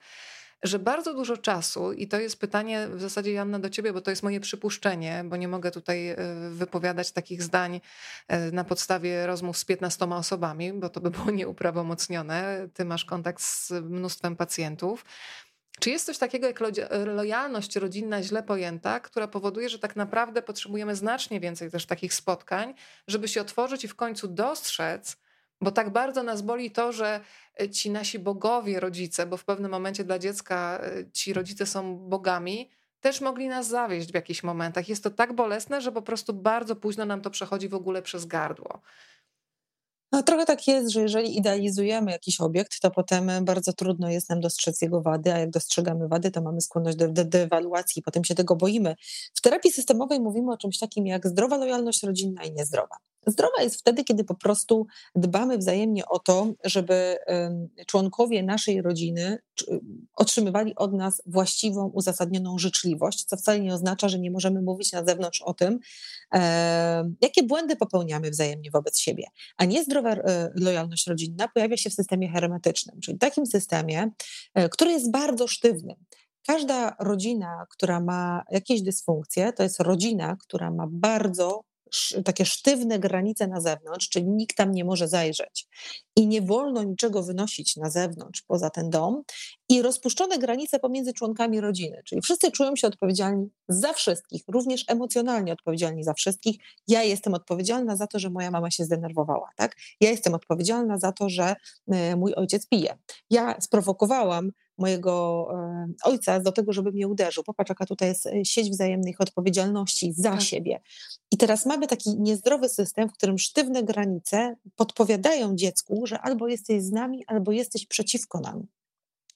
Speaker 1: że bardzo dużo czasu, i to jest pytanie w zasadzie, Janna, do ciebie, bo to jest moje przypuszczenie, bo nie mogę tutaj e, wypowiadać takich zdań e, na podstawie rozmów z 15 osobami, bo to by *laughs* było nieuprawomocnione. Ty masz kontakt z mnóstwem pacjentów. Czy jest coś takiego jak lojalność rodzinna źle pojęta, która powoduje, że tak naprawdę potrzebujemy znacznie więcej też takich spotkań, żeby się otworzyć i w końcu dostrzec, bo tak bardzo nas boli to, że e, ci nasi bogowie, rodzice, bo w pewnym momencie dla dziecka e, ci rodzice są bogami, też mogli nas zawieść w jakichś momentach. Jest to tak bolesne, że po prostu bardzo późno nam to przechodzi w ogóle przez gardło.
Speaker 2: No, trochę tak jest, że jeżeli idealizujemy jakiś obiekt, to potem bardzo trudno jest nam dostrzec jego wady, a jak dostrzegamy wady, to mamy skłonność do, do dewaluacji, potem się tego boimy. W terapii systemowej mówimy o czymś takim jak zdrowa lojalność rodzinna i niezdrowa. Zdrowa jest wtedy, kiedy po prostu dbamy wzajemnie o to, żeby członkowie naszej rodziny otrzymywali od nas właściwą, uzasadnioną życzliwość, co wcale nie oznacza, że nie możemy mówić na zewnątrz o tym, jakie błędy popełniamy wzajemnie wobec siebie. A niezdrowa e, lojalność rodzinna pojawia się w systemie hermetycznym, czyli takim systemie, e, który jest bardzo sztywny każda rodzina, która ma jakieś dysfunkcje, to jest rodzina, która ma bardzo takie sztywne granice na zewnątrz, czyli nikt tam nie może zajrzeć i nie wolno niczego wynosić na zewnątrz poza ten dom i rozpuszczone granice pomiędzy członkami rodziny, czyli wszyscy czują się odpowiedzialni za wszystkich, również emocjonalnie odpowiedzialni za wszystkich. Ja jestem odpowiedzialna za to, że moja mama się zdenerwowała, tak? Ja jestem odpowiedzialna za to, że e, mój ojciec pije. Ja sprowokowałam mojego e, ojca do tego, żeby mnie uderzył. Popatrz, jaka tutaj jest e, sieć wzajemnych odpowiedzialności za tak. siebie. I teraz mamy taki niezdrowy system, w którym sztywne granice podpowiadają dziecku, że albo jesteś z nami, albo jesteś przeciwko nam.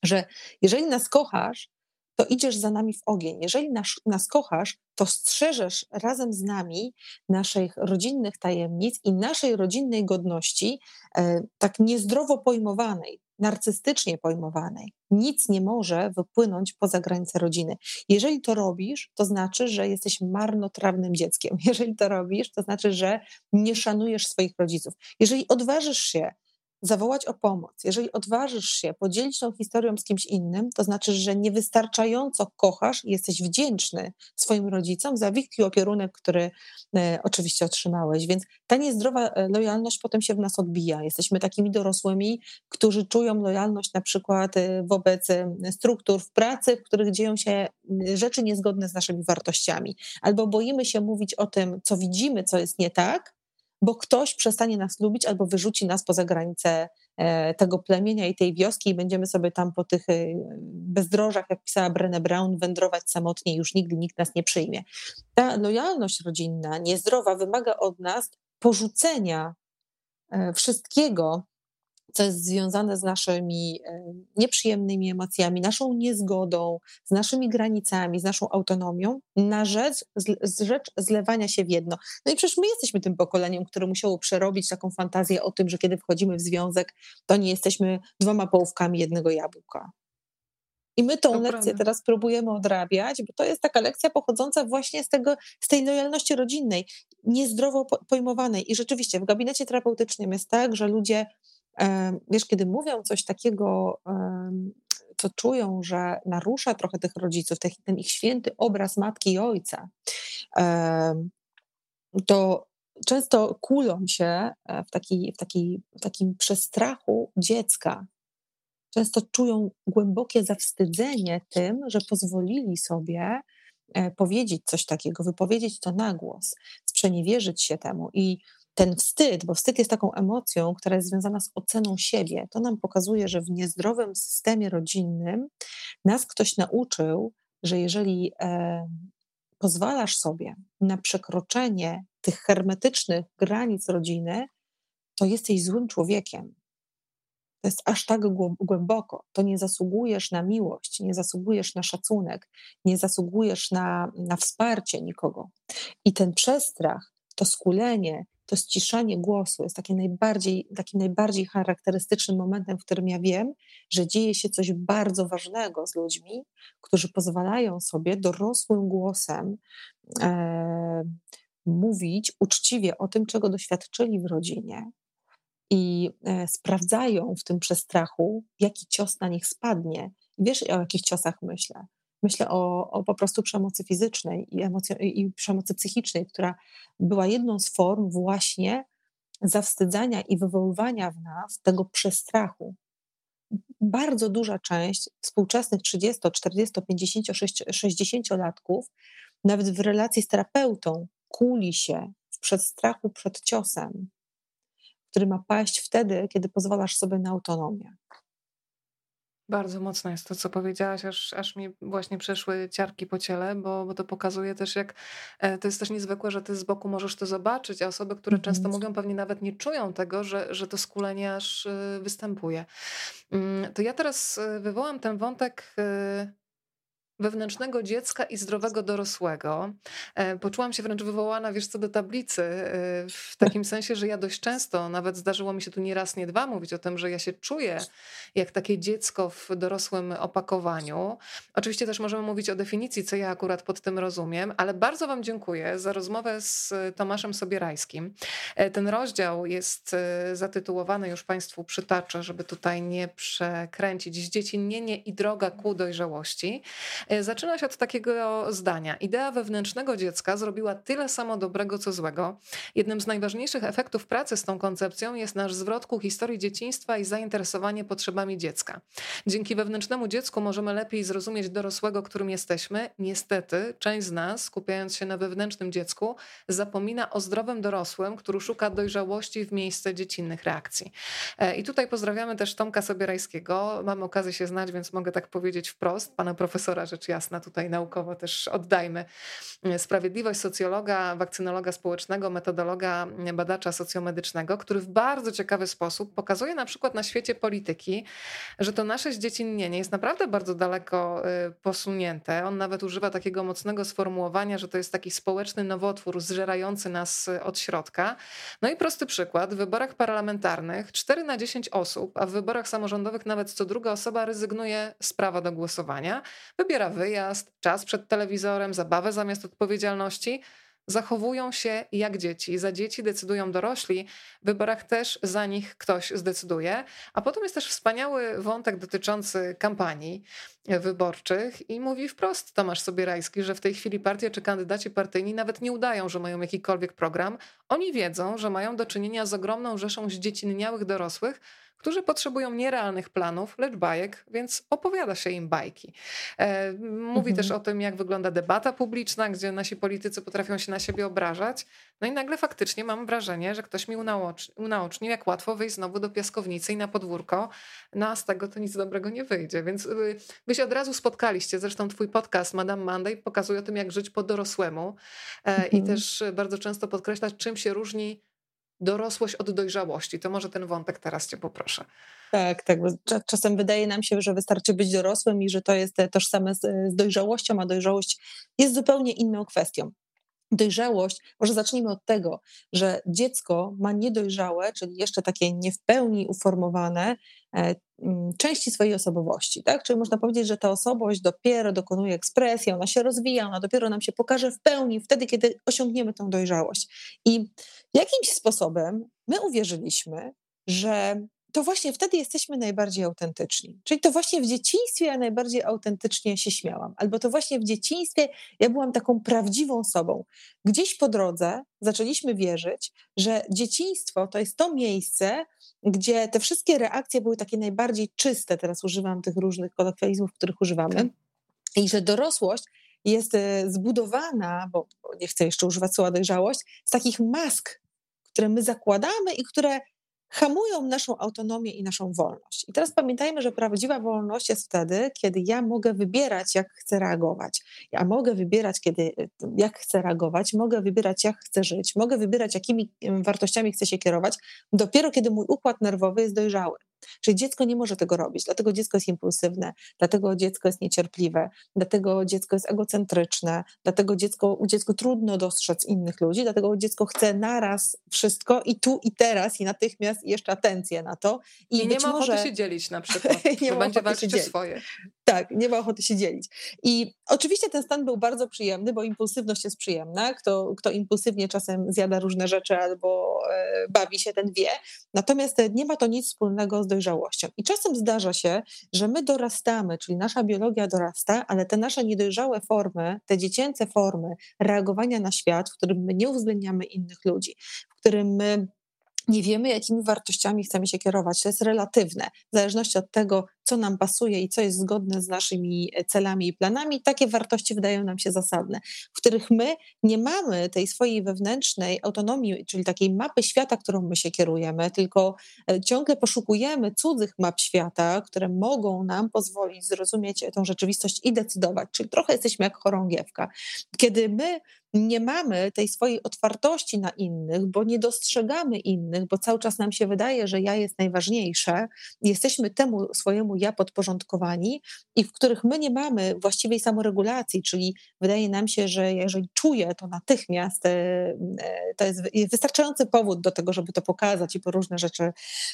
Speaker 2: Że jeżeli nas kochasz, to idziesz za nami w ogień. Jeżeli nas, nas kochasz, to strzeżesz razem z nami naszych rodzinnych tajemnic i naszej rodzinnej godności, e, tak niezdrowo pojmowanej, narcystycznie pojmowanej. Nic nie może wypłynąć poza granice rodziny. Jeżeli to robisz, to znaczy, że jesteś marnotrawnym dzieckiem. *laughs* Jeżeli to robisz, to znaczy, że nie szanujesz swoich rodziców. Jeżeli odważysz się zawołać o pomoc, jeżeli odważysz się podzielić tą historią z kimś innym, to znaczy, że niewystarczająco kochasz i jesteś wdzięczny swoim rodzicom za wielki opierunek, który e, oczywiście otrzymałeś. Więc ta niezdrowa e, lojalność potem się w nas odbija. Jesteśmy takimi dorosłymi, którzy czują lojalność na przykład e, wobec struktur w pracy, w których dzieją się rzeczy niezgodne z naszymi wartościami. Albo boimy się mówić o tym, co widzimy, co jest nie tak, bo ktoś przestanie nas lubić albo wyrzuci nas poza granice e, tego plemienia i tej wioski i będziemy sobie tam po tych e, bezdrożach, jak pisała Brené Brown, wędrować samotnie i już nigdy nikt nas nie przyjmie. Ta lojalność rodzinna, niezdrowa, wymaga od nas porzucenia e, wszystkiego, co jest związane z naszymi nieprzyjemnymi emocjami, naszą niezgodą, z naszymi granicami, z naszą autonomią, na rzecz, rzecz zlewania się w jedno. No i przecież my jesteśmy tym pokoleniem, które musiało przerobić taką fantazję o tym, że kiedy wchodzimy w związek, to nie jesteśmy dwoma połówkami jednego jabłka. I my tą lekcję teraz próbujemy odrabiać, bo to jest taka lekcja pochodząca właśnie z, tego, z tej lojalności rodzinnej, niezdrowo pojmowanej. I rzeczywiście w gabinecie terapeutycznym jest tak, że ludzie wiesz, kiedy mówią coś takiego, co czują, że narusza trochę tych rodziców, ten ich święty obraz matki i ojca, to często kulą się e, w, taki, w, taki, w takim przestrachu dziecka. Często czują głębokie zawstydzenie tym, że pozwolili sobie e, powiedzieć coś takiego, wypowiedzieć to na głos, sprzeniewierzyć się temu. I ten wstyd, bo wstyd jest taką emocją, która jest związana z oceną siebie, to nam pokazuje, że w niezdrowym systemie rodzinnym nas ktoś nauczył, że jeżeli e, pozwalasz sobie na przekroczenie tych hermetycznych granic rodziny, to jesteś złym człowiekiem. To jest aż tak głęboko. To nie zasługujesz na miłość, nie zasługujesz na szacunek, nie zasługujesz na, na wsparcie nikogo. I ten przestrach, to skulenie, to ściszanie głosu jest takie najbardziej, takim najbardziej charakterystycznym momentem, w którym ja wiem, że dzieje się coś bardzo ważnego z ludźmi, którzy pozwalają sobie dorosłym głosem e, mówić uczciwie o tym, czego doświadczyli w rodzinie. I e, sprawdzają w tym przestrachu, jaki cios na nich spadnie. Wiesz, o jakich ciosach myślę? Myślę o, o po prostu przemocy fizycznej i, emocjo- i przemocy psychicznej, która była jedną z form właśnie zawstydzania i wywoływania w nas tego przestrachu. Bardzo duża część współczesnych 30, 40, 50, 60-latków, nawet w relacji z terapeutą, kuli się w przestrachu przed ciosem, który ma paść wtedy, kiedy pozwalasz sobie na autonomię.
Speaker 1: Bardzo mocne jest to, co powiedziałaś, aż, aż mi właśnie przeszły ciarki po ciele, bo, bo to pokazuje też, jak e, to jest też niezwykłe, że ty z boku możesz to zobaczyć, a osoby, które mhm. często mówią, pewnie nawet nie czują tego, że, że to skulenie aż e, występuje. Mm, to ja teraz e, wywołam ten wątek wewnętrznego dziecka i zdrowego dorosłego. E, poczułam się wręcz wywołana, wiesz co, do tablicy, e, w takim sensie, że ja dość często, nawet zdarzyło mi się tu nie raz, nie dwa mówić o tym, że ja się czuję jak takie dziecko w dorosłym opakowaniu. Oczywiście też możemy mówić o definicji, co ja akurat pod tym rozumiem, ale bardzo Wam dziękuję za rozmowę z Tomaszem Sobierajskim. E, ten rozdział jest zatytułowany, już Państwu przytaczę, żeby tutaj nie przekręcić, Zdziecinienie i droga ku dojrzałości. E, zaczyna się od takiego zdania. Idea wewnętrznego dziecka zrobiła tyle samo dobrego, co złego. Jednym z najważniejszych efektów pracy z tą koncepcją jest nasz zwrot ku historii dzieciństwa i zainteresowanie potrzebami dziecka. Dzięki wewnętrznemu dziecku możemy lepiej zrozumieć dorosłego, którym jesteśmy. Niestety, część z nas, skupiając się na wewnętrznym dziecku, zapomina o zdrowym dorosłym, który szuka dojrzałości w miejsce dziecinnych reakcji. E, I tutaj pozdrawiamy też Tomka Sobierajskiego. Mamy okazję się znać, więc mogę tak powiedzieć wprost. Pana profesora, rzecz jasna, tutaj naukowo też oddajmy. Sprawiedliwość socjologa, wakcynologa społecznego, metodologa, badacza socjomedycznego, który w bardzo ciekawy sposób pokazuje na przykład na świecie polityki, że to nasze zdziecinnienie jest naprawdę bardzo daleko e, posunięte. On nawet używa takiego mocnego sformułowania, że to jest taki społeczny nowotwór zżerający nas od środka. No i prosty przykład. W wyborach parlamentarnych 4 na 10 osób, a w wyborach samorządowych nawet co druga osoba rezygnuje z prawa do głosowania, wybiera wyjazd, czas przed telewizorem, zabawę zamiast odpowiedzialności zachowują się jak dzieci. Za dzieci decydują dorośli, w wyborach też za nich ktoś zdecyduje. A potem jest też wspaniały wątek dotyczący kampanii wyborczych i mówi wprost Tomasz Sobierajski, że w tej chwili partie czy kandydaci partyjni nawet nie udają, że mają jakikolwiek program. Oni wiedzą, że mają do czynienia z ogromną rzeszą zdziecinniałych dorosłych, którzy potrzebują nierealnych planów, lecz bajek, więc opowiada się im bajki. E, mówi mhm. też o tym, jak wygląda debata publiczna, gdzie nasi politycy potrafią się na siebie obrażać. No i nagle faktycznie mam wrażenie, że ktoś mi unaocznił, jak łatwo wyjść znowu do piaskownicy i na podwórko, no a z tego to nic dobrego nie wyjdzie. Więc y, wy się od razu spotkaliście. Zresztą twój podcast Madame Monday pokazuje o tym, jak żyć po dorosłemu mhm. i też bardzo często podkreślać, czym się różni dorosłość od dojrzałości. To może ten wątek teraz cię poproszę.
Speaker 2: Tak, tak. Czasem wydaje nam się, że wystarczy być dorosłym i że to jest tożsame z, z dojrzałością, a dojrzałość jest zupełnie inną kwestią. Dojrzałość, może zacznijmy od tego, że dziecko ma niedojrzałe, czyli jeszcze takie nie w pełni uformowane e, części swojej osobowości. Tak? Czyli można powiedzieć, że ta osobowość dopiero dokonuje ekspresji, ona się rozwija, ona dopiero nam się pokaże w pełni wtedy, kiedy osiągniemy tą dojrzałość. I jakimś sposobem my uwierzyliśmy, że to właśnie wtedy jesteśmy najbardziej autentyczni. Czyli to właśnie w dzieciństwie ja najbardziej autentycznie się śmiałam, albo to właśnie w dzieciństwie ja byłam taką prawdziwą sobą. Gdzieś po drodze zaczęliśmy wierzyć, że dzieciństwo to jest to miejsce, gdzie te wszystkie reakcje były takie najbardziej czyste. Teraz używam tych różnych kolokwializmów, których używamy. I że dorosłość jest e, zbudowana, bo nie chcę jeszcze używać słowa dojrzałość, z takich mask, które my zakładamy i które hamują naszą autonomię i naszą wolność. I teraz pamiętajmy, że prawdziwa wolność jest wtedy, kiedy ja mogę wybierać, jak chcę reagować. Ja mogę wybierać, kiedy, jak chcę reagować, mogę wybierać, jak chcę żyć, mogę wybierać, jakimi wartościami chcę się kierować, dopiero kiedy mój układ nerwowy jest dojrzały. Czyli dziecko nie może tego robić, dlatego dziecko jest impulsywne, dlatego dziecko jest niecierpliwe, dlatego dziecko jest egocentryczne, dlatego dziecko, u dziecku trudno dostrzec innych ludzi, dlatego dziecko chce naraz wszystko i tu i teraz i natychmiast i jeszcze atencję na to.
Speaker 1: I, I nie ma może... ochoty się dzielić na *laughs* przykład, nie będzie walczyć swoje.
Speaker 2: Tak, nie ma ochoty się dzielić. I oczywiście ten stan był bardzo przyjemny, bo impulsywność jest przyjemna. Kto, kto impulsywnie czasem zjada różne rzeczy albo e, bawi się, ten wie. Natomiast e, nie ma to nic wspólnego z dojrzałością. I czasem zdarza się, że my dorastamy, czyli nasza biologia dorasta, ale te nasze niedojrzałe formy, te dziecięce formy reagowania na świat, w którym my nie uwzględniamy innych ludzi, w którym my nie wiemy, jakimi wartościami chcemy się kierować. To jest relatywne. W zależności od tego, co nam pasuje i co jest zgodne z naszymi e, celami i planami, takie wartości wydają nam się zasadne, w których my nie mamy tej swojej wewnętrznej autonomii, czyli takiej mapy świata, którą my się kierujemy, tylko e, ciągle poszukujemy cudzych map świata, które mogą nam pozwolić zrozumieć tą rzeczywistość i decydować. Czyli trochę jesteśmy jak chorągiewka. Kiedy my nie mamy tej swojej otwartości na innych, bo nie dostrzegamy innych, bo cały czas nam się wydaje, że ja jest najważniejsze, jesteśmy temu swojemu ja podporządkowani i w których my nie mamy właściwej samoregulacji, czyli wydaje nam się, że jeżeli czuję, to natychmiast e, e, to jest wystarczający powód do tego, żeby to pokazać i po różne rzeczy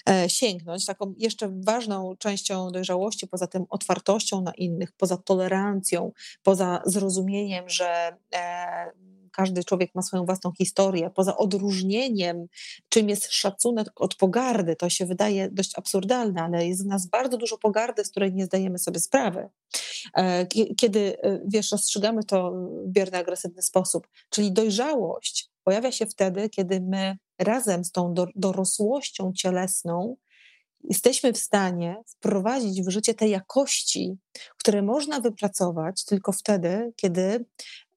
Speaker 2: e, sięgnąć. Taką jeszcze ważną częścią dojrzałości, poza tym otwartością na innych, poza tolerancją, poza zrozumieniem, że każdy człowiek ma swoją własną historię, poza odróżnieniem, czym jest szacunek od pogardy, to się wydaje dość absurdalne, ale jest w nas bardzo dużo pogardy, z której nie zdajemy sobie sprawy. E, kiedy, e, wiesz, rozstrzygamy to w bierny, agresywny sposób, czyli dojrzałość pojawia się wtedy, kiedy my razem z tą dorosłością cielesną jesteśmy w stanie wprowadzić w życie te jakości, które można wypracować tylko wtedy, kiedy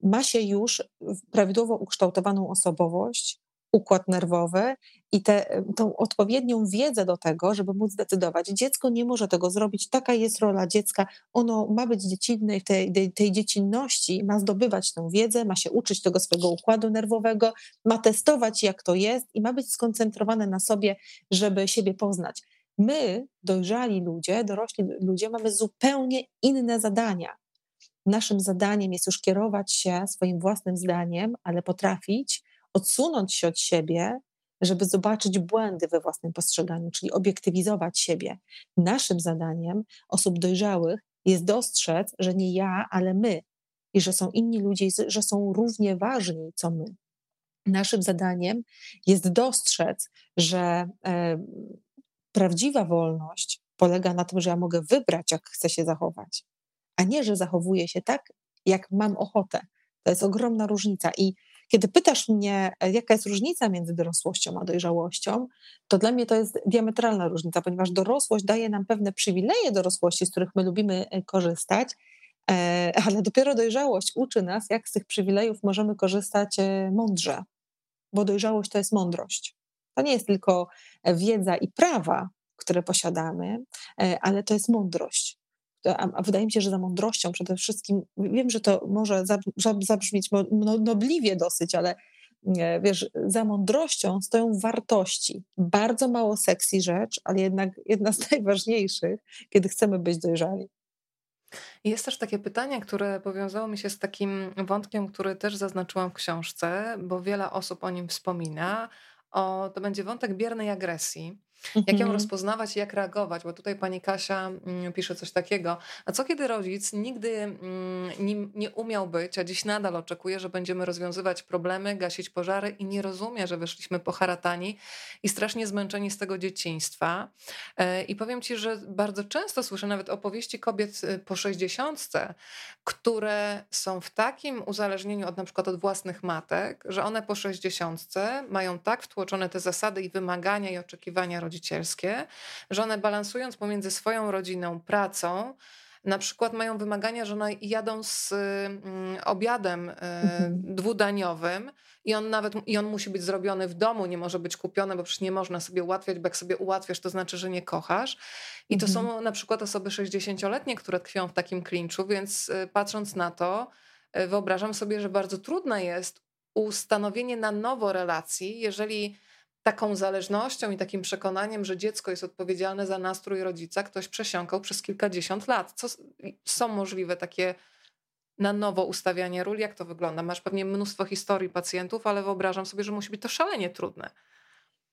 Speaker 2: ma się już prawidłowo ukształtowaną osobowość, układ nerwowy i tę tą odpowiednią wiedzę do tego, żeby móc decydować. Dziecko nie może tego zrobić, taka jest rola dziecka, ono ma być dziecinne i w tej, tej dziecinności ma zdobywać tę wiedzę, ma się uczyć tego swojego układu nerwowego, ma testować jak to jest i ma być skoncentrowane na sobie, żeby siebie poznać. My, dojrzali ludzie, dorośli ludzie, mamy zupełnie inne zadania. Naszym zadaniem jest już kierować się swoim własnym zdaniem, ale potrafić odsunąć się od siebie, żeby zobaczyć błędy we własnym postrzeganiu, czyli obiektywizować siebie. Naszym zadaniem osób dojrzałych jest dostrzec, że nie ja, ale my, i że są inni ludzie, że są równie ważni co my. Naszym zadaniem jest dostrzec, że e, prawdziwa wolność polega na tym, że ja mogę wybrać, jak chcę się zachować, a nie, że zachowuję się tak, jak mam ochotę. To jest ogromna różnica. I kiedy pytasz mnie, e, jaka jest różnica między dorosłością a dojrzałością, to dla mnie to jest diametralna różnica, ponieważ dorosłość daje nam pewne przywileje dorosłości, z których my lubimy e, korzystać, e, *laughs* ale dopiero dojrzałość uczy nas, jak z tych przywilejów możemy korzystać mądrze, bo dojrzałość to jest mądrość. To nie jest tylko wiedza i prawa, które posiadamy, ale to jest mądrość a, a, wydaje mi się, że za mądrością przede wszystkim, wiem, że to może zabrzmieć no, nobliwie dosyć, ale wiesz, za mądrością stoją wartości. Bardzo mało sexy rzecz, ale jednak jedna z *laughs* najważniejszych, kiedy chcemy być dojrzali.
Speaker 1: Jest też takie pytanie, które powiązało mi się z takim wątkiem, który też zaznaczyłam w książce, bo wiele osób o nim wspomina. O, to będzie wątek biernej agresji. Jak ją mhm. rozpoznawać i jak reagować? Bo tutaj pani Kasia mm, pisze coś takiego. A co kiedy rodzic nigdy mm, nim nie umiał być, a dziś nadal oczekuje, że będziemy rozwiązywać problemy, gasić pożary i nie rozumie, że wyszliśmy poharatani i strasznie zmęczeni z tego dzieciństwa. E, I powiem ci, że bardzo często słyszę nawet opowieści kobiet y, po sześćdziesiątce, które są w takim uzależnieniu od na przykład od własnych matek, że one po sześćdziesiątce mają tak wtłoczone te zasady i wymagania i oczekiwania rodziców, rodzicielskie, że one balansując pomiędzy swoją rodziną, pracą, na przykład mają wymagania, że one jadą z mm, obiadem y, mhm. dwudaniowym i on nawet i on musi być zrobiony w domu, nie może być kupiony, bo przecież nie można sobie ułatwiać, bo jak sobie ułatwiasz, to znaczy, że nie kochasz. I to mhm. są na przykład osoby 60-letnie, które tkwią w takim klinczu, więc y, patrząc na to, y, wyobrażam sobie, że bardzo trudne jest ustanowienie na nowo relacji, jeżeli taką zależnością i takim przekonaniem, że dziecko jest odpowiedzialne za nastrój rodzica, ktoś przesiąkał przez kilkadziesiąt lat. Co, są możliwe takie na nowo ustawianie ról? Jak to wygląda? Masz pewnie mnóstwo historii pacjentów, ale wyobrażam sobie, że musi być to szalenie trudne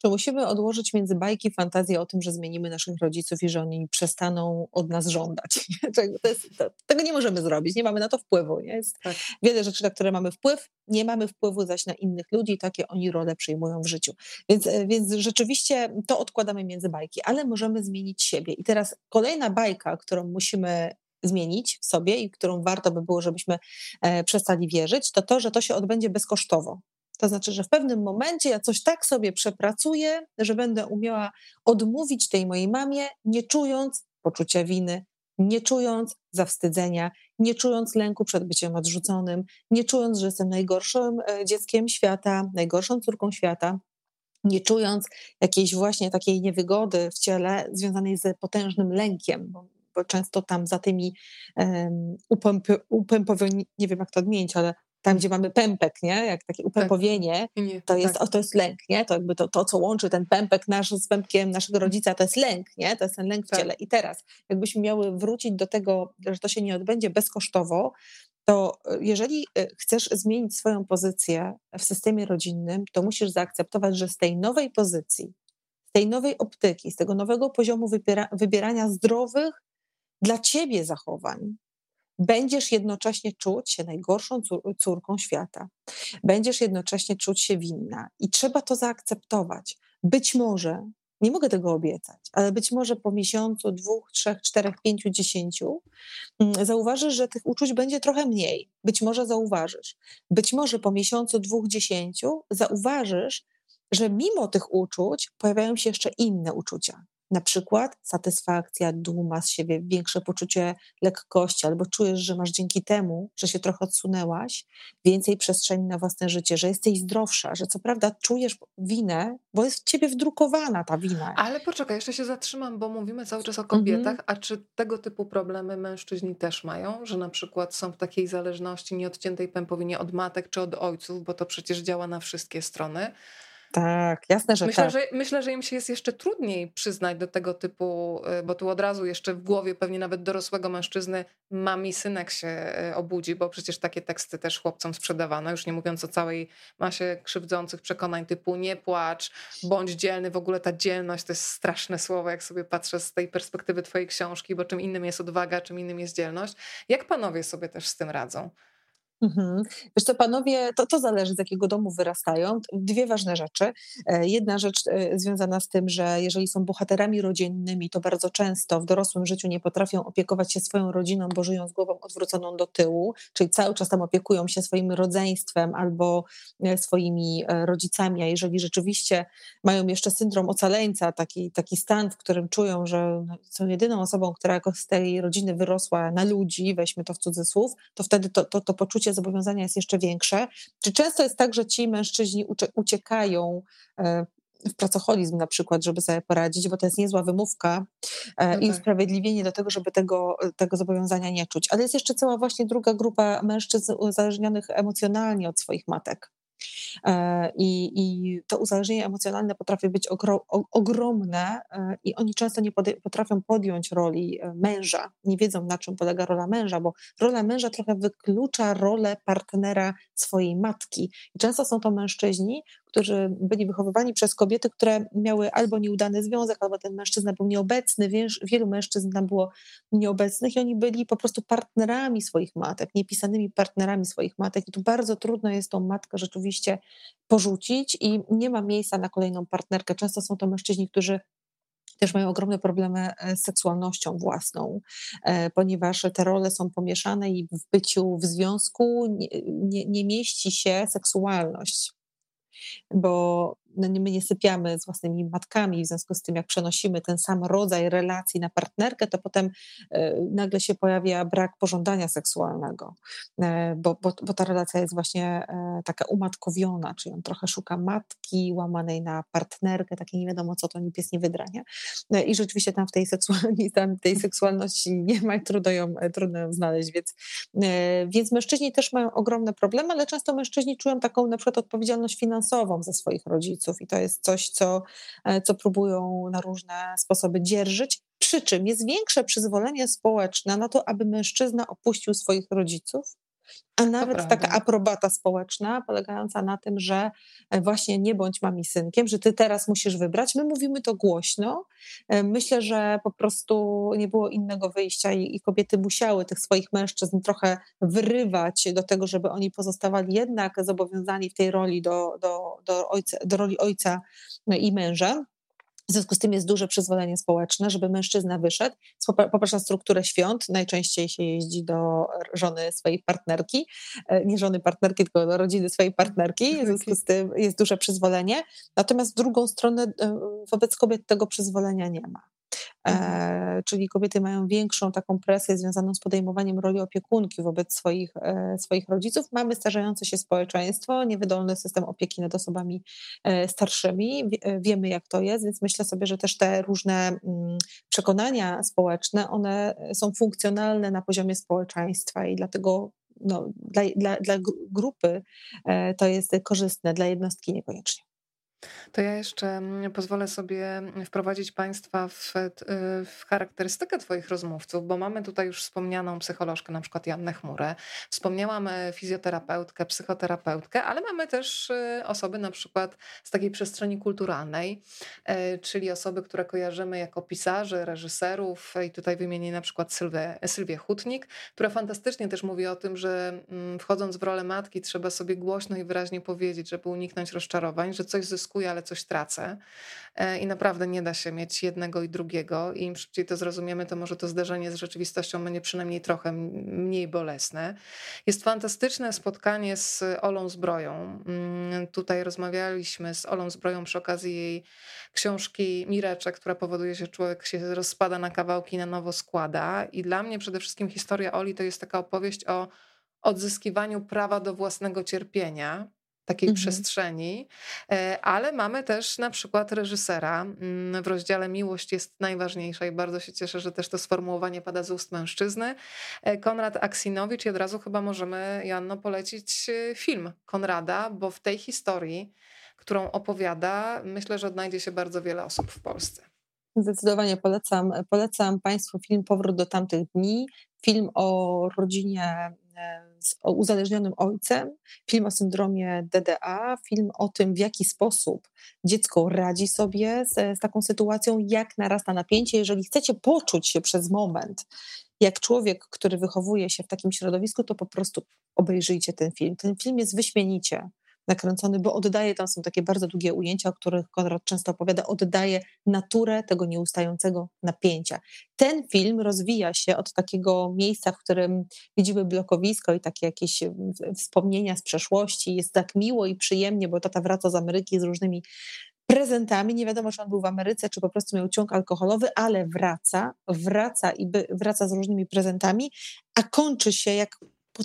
Speaker 2: że musimy odłożyć między bajki fantazję o tym, że zmienimy naszych rodziców i że oni przestaną od nas żądać. *laughs* Jest, to, tego nie możemy zrobić, nie mamy na to wpływu. Nie? Jest tak. wiele rzeczy, na które mamy wpływ, nie mamy wpływu zaś na innych ludzi, takie oni role przyjmują w życiu. Więc, e, więc rzeczywiście to odkładamy między bajki, ale możemy zmienić siebie. I teraz kolejna bajka, którą musimy zmienić w sobie i którą warto by było, żebyśmy e, przestali wierzyć, to to, że to się odbędzie bezkosztowo. To znaczy, że w pewnym momencie ja coś tak sobie przepracuję, że będę umiała odmówić tej mojej mamie, nie czując poczucia winy, nie czując zawstydzenia, nie czując lęku przed byciem odrzuconym, nie czując, że jestem najgorszym e, dzieckiem świata, najgorszą córką świata, nie czując jakiejś właśnie takiej niewygody w ciele związanej z potężnym lękiem, bo, często tam za tymi um, nie wiem jak to odmienić, ale tam, gdzie mamy pępek, nie? jak takie upępowienie, tak. to, jest, tak. to jest lęk. Nie? To jakby to, to, co łączy ten pępek nasz z pępkiem naszego rodzica, to jest lęk. Nie? To jest ten lęk w tak. ciele. I teraz, jakbyśmy miały wrócić do tego, że to się nie odbędzie bezkosztowo, to e, jeżeli e, chcesz zmienić swoją pozycję w systemie rodzinnym, to musisz zaakceptować, że z tej nowej pozycji, z tej nowej optyki, z tego nowego poziomu wybiera, wybierania zdrowych dla ciebie zachowań, będziesz jednocześnie czuć się najgorszą córką świata. Będziesz jednocześnie czuć się winna i trzeba to zaakceptować. Być może nie mogę tego obiecać, ale być może po miesiącu, dwóch, trzech, czterech, pięciu, dziesięciu mm, zauważysz, że tych uczuć będzie trochę mniej. Być może zauważysz. Być może po miesiącu, dwóch, dziesięciu zauważysz, że mimo tych uczuć pojawiają się jeszcze inne uczucia na przykład satysfakcja, duma z siebie, większe poczucie lekkości, albo czujesz, że masz dzięki temu, że się trochę odsunęłaś, więcej przestrzeni na własne życie, że jesteś zdrowsza, że co prawda czujesz winę, bo jest w ciebie wdrukowana ta wina.
Speaker 1: Ale poczekaj, jeszcze się zatrzymam, bo mówimy cały czas o kobietach, mhm. a czy tego typu problemy mężczyźni też mają, że na przykład są w takiej zależności nieodciętej pępowinie od matek czy od ojców, bo to przecież działa na wszystkie strony.
Speaker 2: Tak, jasne, że
Speaker 1: myślę,
Speaker 2: tak.
Speaker 1: Że, myślę, że im się jest jeszcze trudniej przyznać do tego typu, y, bo tu od razu jeszcze w głowie pewnie nawet dorosłego mężczyzny mami synek się y, obudzi, bo przecież takie teksty też chłopcom sprzedawano, już nie mówiąc o całej masie krzywdzących przekonań typu nie płacz, bądź dzielny. W ogóle ta dzielność to jest straszne słowo, jak sobie patrzę z tej perspektywy twojej książki, bo czym innym jest odwaga, czym innym jest dzielność. Jak panowie sobie też z tym radzą?
Speaker 2: Mhm. Wiesz co, panowie, to, to zależy z jakiego domu wyrastają. Dwie ważne rzeczy. E, jedna rzecz e, związana z tym, że jeżeli są bohaterami rodzinnymi, to bardzo często w dorosłym życiu nie potrafią opiekować się swoją rodziną, bo żyją z głową odwróconą do tyłu, czyli cały czas tam opiekują się swoim rodzeństwem albo e, swoimi rodzicami, a jeżeli rzeczywiście mają jeszcze syndrom ocaleńca, taki, taki stan, w którym czują, że no, są jedyną osobą, która jako z tej rodziny wyrosła na ludzi, weźmy to w cudzysłów, to wtedy to, to, to poczucie poczucie zobowiązania jest jeszcze większe. Czy często jest tak, że ci mężczyźni uciekają e, w pracoholizm na przykład, żeby sobie poradzić, bo to jest niezła wymówka e, no i tak. usprawiedliwienie do tego, żeby tego, tego zobowiązania nie czuć. Ale jest jeszcze cała właśnie druga grupa mężczyzn uzależnionych emocjonalnie od swoich matek. E, I, I to uzależnienie emocjonalne potrafi być ogro, ogromne e, i oni często nie potrafią podjąć roli e, męża, nie wiedzą na czym polega rola męża, bo rola męża trochę wyklucza rolę partnera swojej matki. I często są to mężczyźni, którzy byli wychowywani przez kobiety, które miały albo nieudany związek, albo ten mężczyzna był nieobecny. Wielu mężczyzn tam było nieobecnych i oni byli po prostu partnerami swoich matek, niepisanymi partnerami swoich matek. I tu bardzo trudno jest tą matkę rzeczywiście porzucić i nie ma miejsca na kolejną partnerkę. Często są to mężczyźni, którzy też mają ogromne problemy e, z seksualnością własną, e, ponieważ te role są pomieszane i w byciu w związku nie, nie, nie mieści się seksualność bo my nie sypiamy z własnymi matkami, w związku z tym, jak przenosimy ten sam rodzaj relacji na partnerkę, to potem e, nagle się pojawia brak pożądania seksualnego, e, bo, bo, bo ta relacja jest właśnie e, taka umatkowiona, czyli on trochę szuka matki łamanej na partnerkę, takie nie wiadomo co, to ni pies nie wydrania. I rzeczywiście tam w tej, seksualności, tam tej seksualności nie ma i trudno ją, trudno ją znaleźć, więc, więc mężczyźni też mają ogromne problemy, ale często mężczyźni czują taką na przykład odpowiedzialność finansową za swoich rodziców, rodziców i to jest coś, co, e, co próbują na różne sposoby dzierżyć. Przy czym jest większe przyzwolenie społeczne na to, aby mężczyzna opuścił swoich rodziców, a nawet taka aprobata społeczna, polegająca na tym, że e, właśnie nie bądź mami synkiem, że ty teraz musisz wybrać. My mówimy to głośno. E, myślę, że po prostu nie było innego wyjścia i, i kobiety musiały tych swoich mężczyzn trochę wyrywać do tego, żeby oni pozostawali jednak zobowiązani w tej roli do, do, do, ojca, do roli ojca i męża. W związku z tym jest duże przyzwolenie społeczne, żeby mężczyzna wyszedł. Popatrz strukturę świąt. Najczęściej się jeździ do żony swojej partnerki. E, nie żony partnerki, tylko do rodziny swojej partnerki. W związku z tym jest duże przyzwolenie. Natomiast w drugą stronę e, wobec kobiet tego przyzwolenia nie ma. Mhm. E, czyli kobiety mają większą taką presję związaną z podejmowaniem roli opiekunki wobec swoich, e, swoich rodziców. Mamy starzejące się społeczeństwo, niewydolny system opieki nad osobami e, starszymi. Wiemy, jak to jest, więc myślę sobie, że też te różne mm, przekonania społeczne, one są funkcjonalne na poziomie społeczeństwa i dlatego no, dla, dla, dla grupy to jest korzystne, dla jednostki niekoniecznie.
Speaker 1: To ja jeszcze mm, pozwolę sobie wprowadzić Państwa w, y, w, charakterystykę Twoich rozmówców, bo mamy tutaj już wspomnianą psycholożkę, na przykład Jannę Chmurę, wspomniałam e, fizjoterapeutkę, psychoterapeutkę, ale mamy też osoby na przykład z takiej przestrzeni kulturalnej, e, czyli osoby, które kojarzymy jako pisarzy, reżyserów i tutaj wymienię na przykład Sylwię, Sylwię Hutnik, która fantastycznie też mówi o tym, że mm, wchodząc w rolę matki trzeba sobie głośno i wyraźnie powiedzieć, żeby uniknąć rozczarowań, że coś zyskuję zyskuję, ale coś tracę. E, I naprawdę nie da się mieć jednego i drugiego. I im szybciej to zrozumiemy, to może to zderzenie z rzeczywistością będzie przynajmniej trochę mniej bolesne. Jest fantastyczne spotkanie z Olą Zbroją. Mm, tutaj rozmawialiśmy z Olą Zbroją przy okazji jej książki Mireczek, która powoduje, że człowiek się rozpada na kawałki, na nowo składa. I dla mnie przede wszystkim historia Oli to jest taka opowieść o odzyskiwaniu prawa do własnego cierpienia takiej mhm. przestrzeni, e, ale mamy też na przykład reżysera mm, w rozdziale Miłość jest najważniejsza i bardzo się cieszę, że też to sformułowanie pada z ust mężczyzny. E, Konrad Aksinowicz i od razu chyba możemy, Janno, polecić e, film Konrada, bo w tej historii, którą opowiada, myślę, że odnajdzie się bardzo wiele osób w Polsce.
Speaker 2: Zdecydowanie polecam, polecam Państwu film Powrót do tamtych dni, film o rodzinie z uzależnionym ojcem, film o syndromie DDA, film o tym, w jaki sposób dziecko radzi sobie z, z taką sytuacją, jak narasta napięcie. Jeżeli chcecie poczuć się przez moment jak człowiek, który wychowuje się w takim środowisku, to po prostu obejrzyjcie ten film. Ten film jest wyśmienicie nakręcony, bo oddaje, tam są takie bardzo długie ujęcia, o których Konrad często opowiada, oddaje naturę tego nieustającego napięcia. Ten film rozwija się od takiego miejsca, w którym widzimy blokowisko i takie jakieś wspomnienia z przeszłości. Jest tak miło i przyjemnie, bo tata wraca z Ameryki z różnymi prezentami. Nie wiadomo, czy on był w Ameryce, czy po prostu miał ciąg alkoholowy, ale wraca, wraca i by, wraca z różnymi prezentami, a kończy się jak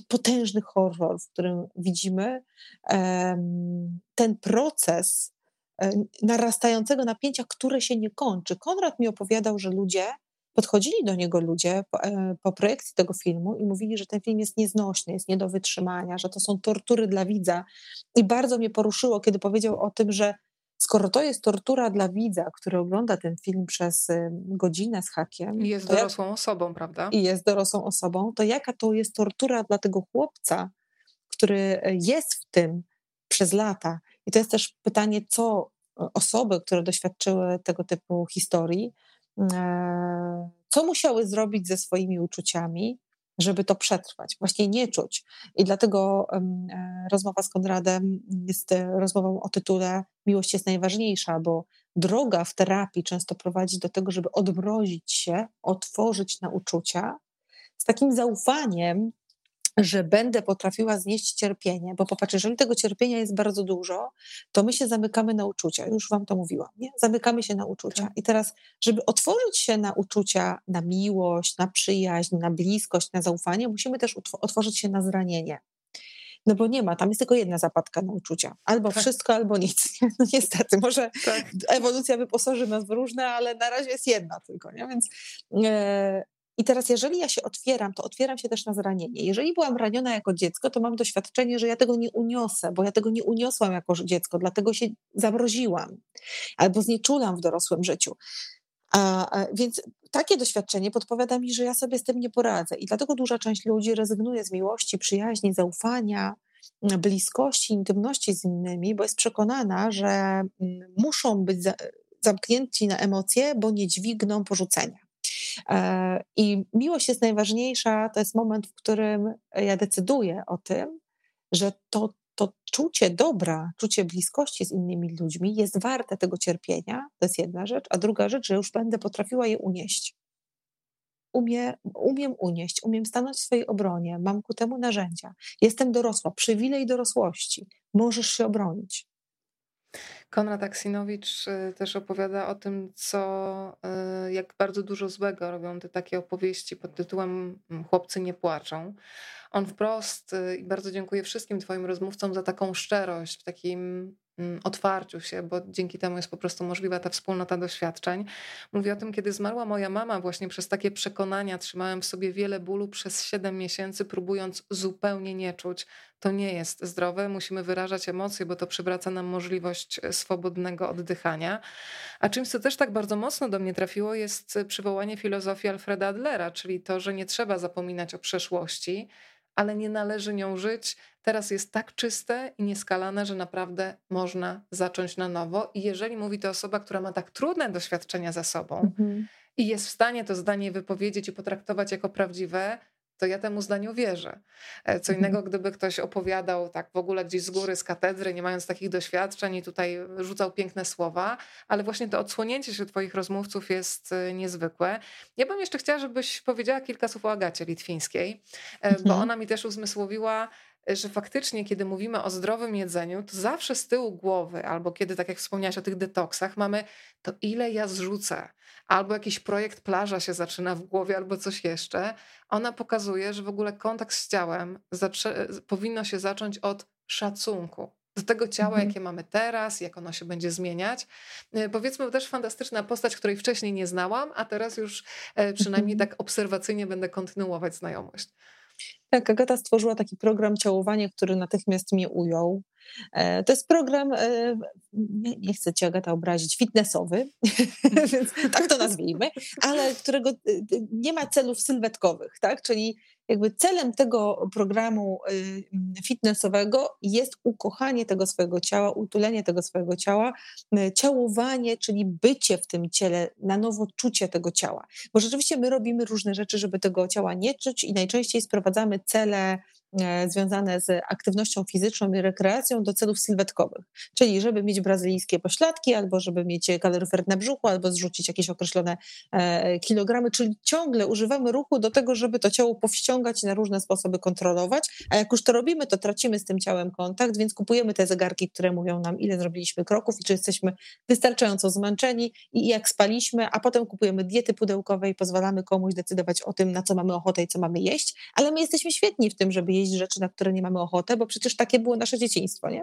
Speaker 2: potężny horror, w którym widzimy ten proces e, narastającego napięcia, które się nie kończy. Konrad mi opowiadał, że ludzie, podchodzili do niego ludzie po, e, po projekcji tego filmu i mówili, że ten film jest nieznośny, jest nie do wytrzymania, że to są tortury dla widza. I bardzo mnie poruszyło, kiedy powiedział o tym, że skoro to jest tortura dla widza, który ogląda ten film przez godzinę z hakiem.
Speaker 1: I jest dorosłą jak, osobą, prawda?
Speaker 2: I jest dorosłą osobą, to jaka to jest tortura dla tego chłopca, który e, jest w tym przez lata? I to jest też pytanie, co e, osoby, które doświadczyły tego typu historii, e, co musiały zrobić ze swoimi uczuciami, żeby to przetrwać, właśnie nie czuć. I dlatego e, rozmowa z Konradem jest e, rozmową o tytule Miłość jest najważniejsza, bo droga w terapii często prowadzi do tego, żeby odmrozić się, otworzyć na uczucia z takim zaufaniem, że będę potrafiła znieść cierpienie, bo popatrz, jeżeli tego cierpienia jest bardzo dużo, to my się zamykamy na uczucia. Już wam to mówiłam, nie? Zamykamy się na uczucia. Tak. I teraz, żeby otworzyć się na uczucia, na miłość, na przyjaźń, na bliskość, na zaufanie, musimy też otworzyć się na zranienie. No bo nie ma, tam jest tylko jedna zapadka na uczucia. Albo tak. wszystko, albo nic. *laughs* No niestety, może tak. ewolucja wyposaży nas w różne, ale na razie jest jedna tylko. Nie? Więc e, i teraz, jeżeli ja się otwieram, to otwieram się też na zranienie. Jeżeli byłam raniona jako dziecko, to mam doświadczenie, że ja tego nie uniosę, bo ja tego nie uniosłam jako dziecko, dlatego się zamroziłam albo znieczulam w dorosłym życiu. A, a, więc takie doświadczenie podpowiada mi, że ja sobie z tym nie poradzę. I dlatego duża część ludzi rezygnuje z miłości, przyjaźni, zaufania, bliskości, intymności z innymi, bo jest przekonana, że mm, muszą być zamknięci na emocje, bo nie dźwigną porzucenia. E, I miłość jest najważniejsza, to jest moment, w którym ja decyduję o tym, że to, to czucie dobra, czucie bliskości z innymi ludźmi jest warte tego cierpienia, to jest jedna rzecz, a druga rzecz, że już będę potrafiła je unieść. Umie, umiem unieść, umiem stanąć w swojej obronie, mam ku temu narzędzia. Jestem dorosła, przywilej dorosłości, możesz się obronić.
Speaker 1: Konrad Aksinowicz y, też opowiada o tym, co, y, jak bardzo dużo złego robią te takie opowieści pod tytułem mm, Chłopcy nie płaczą. On wprost, y, i bardzo dziękuję wszystkim Twoim rozmówcom za taką szczerość w takim otwarciu się, bo dzięki temu jest po prostu możliwa ta wspólnota doświadczeń. Mówię o tym, kiedy zmarła moja mama, właśnie przez takie przekonania trzymałem w sobie wiele bólu przez 7 miesięcy, próbując zupełnie nie czuć. To nie jest zdrowe, musimy wyrażać emocje, bo to przywraca nam możliwość e, swobodnego oddychania. A czymś, co też tak bardzo mocno do mnie trafiło, jest przywołanie filozofii Alfreda Adlera, czyli to, że nie trzeba zapominać o przeszłości, ale nie należy nią żyć. Teraz jest tak czyste i nieskalane, że naprawdę można zacząć na nowo. I jeżeli mówi to osoba, która ma tak trudne doświadczenia za sobą mhm. i jest w stanie to zdanie wypowiedzieć i potraktować jako prawdziwe, to ja temu zdaniu wierzę. E, co mhm. innego, gdyby ktoś opowiadał tak w ogóle gdzieś z góry, z katedry, nie mając takich doświadczeń i tutaj rzucał piękne słowa, ale właśnie to odsłonięcie się twoich rozmówców jest e, niezwykłe. Ja bym jeszcze chciała, żebyś powiedziała kilka słów o Agacie Litwińskiej, e, bo mhm. ona mi też uzmysłowiła, że faktycznie, kiedy mówimy o zdrowym jedzeniu, to zawsze z tyłu głowy, albo kiedy, tak jak wspomniałaś o tych detoksach, mamy to, ile ja zrzucę, albo jakiś projekt plaża się zaczyna w głowie, albo coś jeszcze. Ona pokazuje, że w ogóle kontakt z ciałem powinno się zacząć od szacunku do tego ciała, mhm. jakie mamy teraz, jak ono się będzie zmieniać. E, powiedzmy też fantastyczna postać, której wcześniej nie znałam, a teraz już e, przynajmniej mhm. tak obserwacyjnie będę kontynuować znajomość.
Speaker 2: Tak, Agata stworzyła taki program Ciałowanie, który natychmiast mnie ujął. E, to jest program, e, nie chcę cię Agata obrazić, fitnessowy, *laughs* więc tak to nazwijmy, ale którego e, nie ma celów sylwetkowych, tak? Czyli jakby celem tego programu fitnessowego jest ukochanie tego swojego ciała, utulenie tego swojego ciała, ciałowanie, czyli bycie w tym ciele, na nowo czucie tego ciała. Bo rzeczywiście my robimy różne rzeczy, żeby tego ciała nie czuć i najczęściej sprowadzamy cele związane z aktywnością fizyczną i rekreacją do celów sylwetkowych. Czyli żeby mieć brazylijskie pośladki, albo żeby mieć kaloryfer na brzuchu, albo zrzucić jakieś określone e, kilogramy, czyli ciągle używamy ruchu do tego, żeby to ciało powściągać i na różne sposoby kontrolować, a jak już to robimy, to tracimy z tym ciałem kontakt, więc kupujemy te zegarki, które mówią nam, ile zrobiliśmy kroków i czy jesteśmy wystarczająco zmęczeni i jak spaliśmy, a potem kupujemy diety pudełkowe i pozwalamy komuś decydować o tym, na co mamy ochotę i co mamy jeść, ale my jesteśmy świetni w tym, żeby jeść jeść rzeczy, na które nie mamy ochoty, bo przecież takie było nasze dzieciństwo, nie?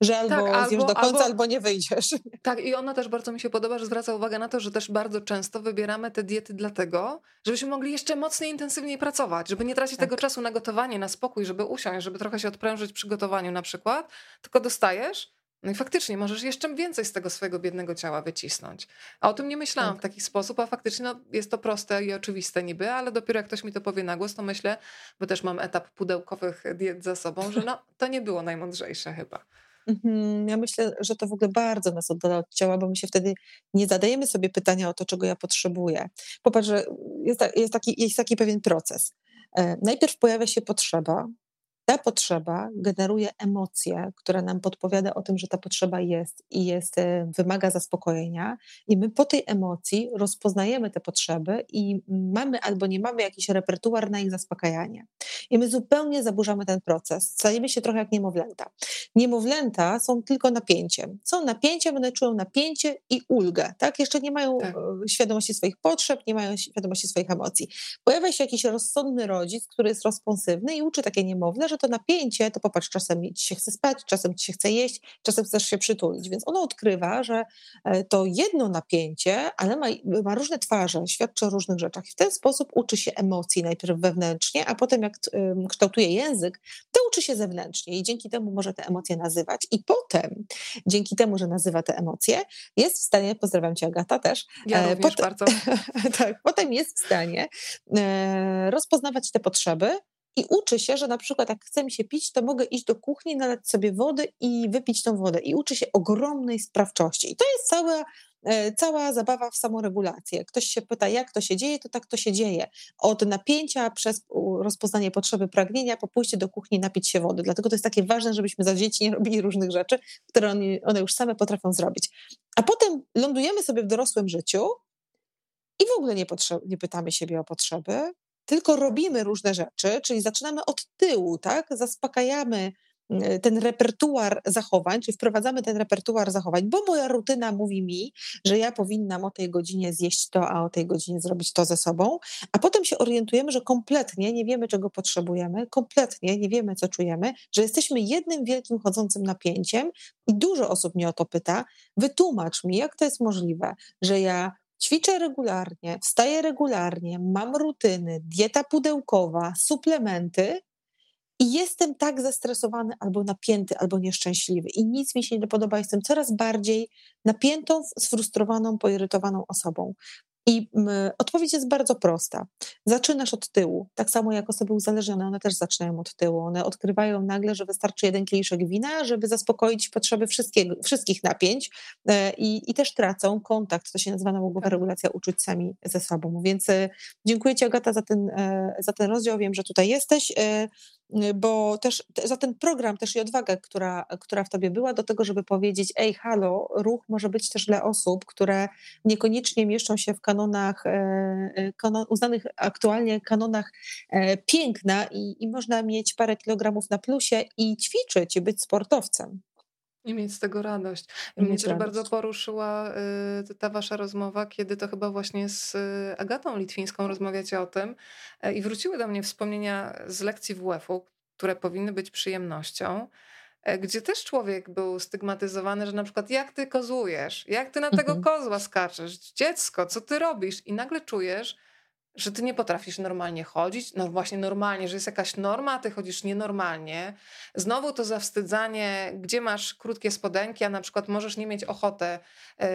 Speaker 2: Że albo, tak, zjesz do końca, albo, albo, nie wyjdziesz. *laughs*
Speaker 1: Tak, i ona też bardzo mi się podoba, że zwraca uwagę na to, że też bardzo często wybieramy te diety dlatego, żebyśmy mogli jeszcze mocniej, intensywniej pracować, żeby nie tracić tak. tego czasu na gotowanie, na spokój, żeby usiąść, żeby trochę się odprężyć przy gotowaniu na przykład, tylko dostajesz no i faktycznie możesz jeszcze więcej z tego swojego biednego ciała wycisnąć. A o tym nie myślałam tak. w taki sposób, a faktycznie no, jest to proste i oczywiste niby, ale dopiero jak ktoś mi to powie na głos, to myślę, bo też mam etap pudełkowych diet za sobą, że no, to nie było najmądrzejsze chyba.
Speaker 2: Mhm, ja myślę, że to w ogóle bardzo nas oddala od ciała, bo my się wtedy nie zadajemy sobie pytania o to, czego ja potrzebuję. Popatrz, że jest, jest, taki, jest taki pewien proces. E, najpierw pojawia się potrzeba, ta potrzeba generuje emocję, która nam podpowiada o tym, że ta potrzeba jest i jest, e, wymaga zaspokojenia, i my po tej emocji rozpoznajemy te potrzeby i mamy albo nie mamy jakiś repertuar na ich zaspokajanie. I my zupełnie zaburzamy ten proces. Stajemy się trochę jak niemowlęta. Niemowlęta są tylko napięciem. Są napięciem, one czują napięcie i ulgę. Tak? Jeszcze nie mają tak. E, świadomości swoich potrzeb, nie mają świadomości swoich emocji. Pojawia się jakiś rozsądny rodzic, który jest responsywny i uczy takie niemowlę, że że to napięcie, to popatrz, czasem ci się chce spać, czasem ci się chce jeść, czasem chcesz się przytulić. Więc ono odkrywa, że e, to jedno napięcie, ale ma, ma różne twarze, świadczy o różnych rzeczach. I w ten sposób uczy się emocji najpierw wewnętrznie, a potem jak kształtuje język, to uczy się zewnętrznie i dzięki temu może te emocje nazywać. I potem, dzięki temu, że nazywa te emocje, jest w stanie, pozdrawiam cię Agata też,
Speaker 1: ja e, również bardzo. *laughs*
Speaker 2: tak, potem jest w stanie e, rozpoznawać te potrzeby, i uczy się, że na przykład jak chce mi się pić, to mogę iść do kuchni, nalać sobie wody i wypić tą wodę. I uczy się ogromnej sprawczości. I to jest cała, e, cała zabawa w samoregulację. Ktoś się pyta, jak to się dzieje, to tak to się dzieje. Od napięcia przez rozpoznanie potrzeby pragnienia, po pójście do kuchni napić się wody. Dlatego to jest takie ważne, żebyśmy za dzieci nie robili różnych rzeczy, które one, już same potrafią zrobić. A potem lądujemy sobie w dorosłym życiu i w ogóle nie, nie pytamy siebie o potrzeby, tylko robimy różne rzeczy, czyli zaczynamy od tyłu, tak? Zaspokajamy ten repertuar zachowań, czy wprowadzamy ten repertuar zachowań, bo moja rutyna mówi mi, że ja powinnam o tej godzinie zjeść to, a o tej godzinie zrobić to ze sobą, a potem się orientujemy, że kompletnie nie wiemy, czego potrzebujemy, kompletnie nie wiemy, co czujemy, że jesteśmy jednym wielkim chodzącym napięciem i dużo osób mnie o to pyta, wytłumacz mi, jak to jest możliwe, że ja Ćwiczę regularnie, wstaję regularnie, mam rutyny, dieta pudełkowa, suplementy, i jestem tak zestresowany, albo napięty, albo nieszczęśliwy, i nic mi się nie podoba. Jestem coraz bardziej napiętą, sfrustrowaną, poirytowaną osobą. I odpowiedź jest bardzo prosta. Zaczynasz od tyłu. Tak samo jak osoby uzależnione, one też zaczynają od tyłu. One odkrywają nagle, że wystarczy jeden kieliszek wina, żeby zaspokoić potrzeby wszystkich napięć e, i, i też tracą kontakt. To się nazywa nałogowa tak. regulacja uczuć sami ze sobą. Więc e, dziękuję Ci Agata za ten, e, za ten rozdział. Wiem, że tutaj jesteś. Y, bo też za ten program też i odwagę, która, która w tobie była do tego, żeby powiedzieć, ej, halo, ruch może być też dla osób, które niekoniecznie mieszczą się w kanonach, e, e, kanon, uznanych aktualnie kanonach e, piękna i, i można mieć parę kilogramów na plusie i ćwiczyć i być sportowcem.
Speaker 1: I mieć z tego radość. I mnie też bardzo poruszyła y, ta wasza rozmowa, kiedy to chyba właśnie z y, Agatą Litwińską rozmawiacie o tym y, i wróciły do mnie wspomnienia z lekcji WF-u, które powinny być przyjemnością, e, gdzie też człowiek był stygmatyzowany, że na przykład jak ty kozłujesz, jak ty na tego mhm. kozła skaczesz, dziecko, co ty robisz? I nagle czujesz, że ty nie potrafisz normalnie chodzić, no właśnie normalnie, że jest jakaś norma, a ty chodzisz nienormalnie. Znowu to zawstydzanie, gdzie masz krótkie spodenki, a na przykład możesz nie mieć ochotę y,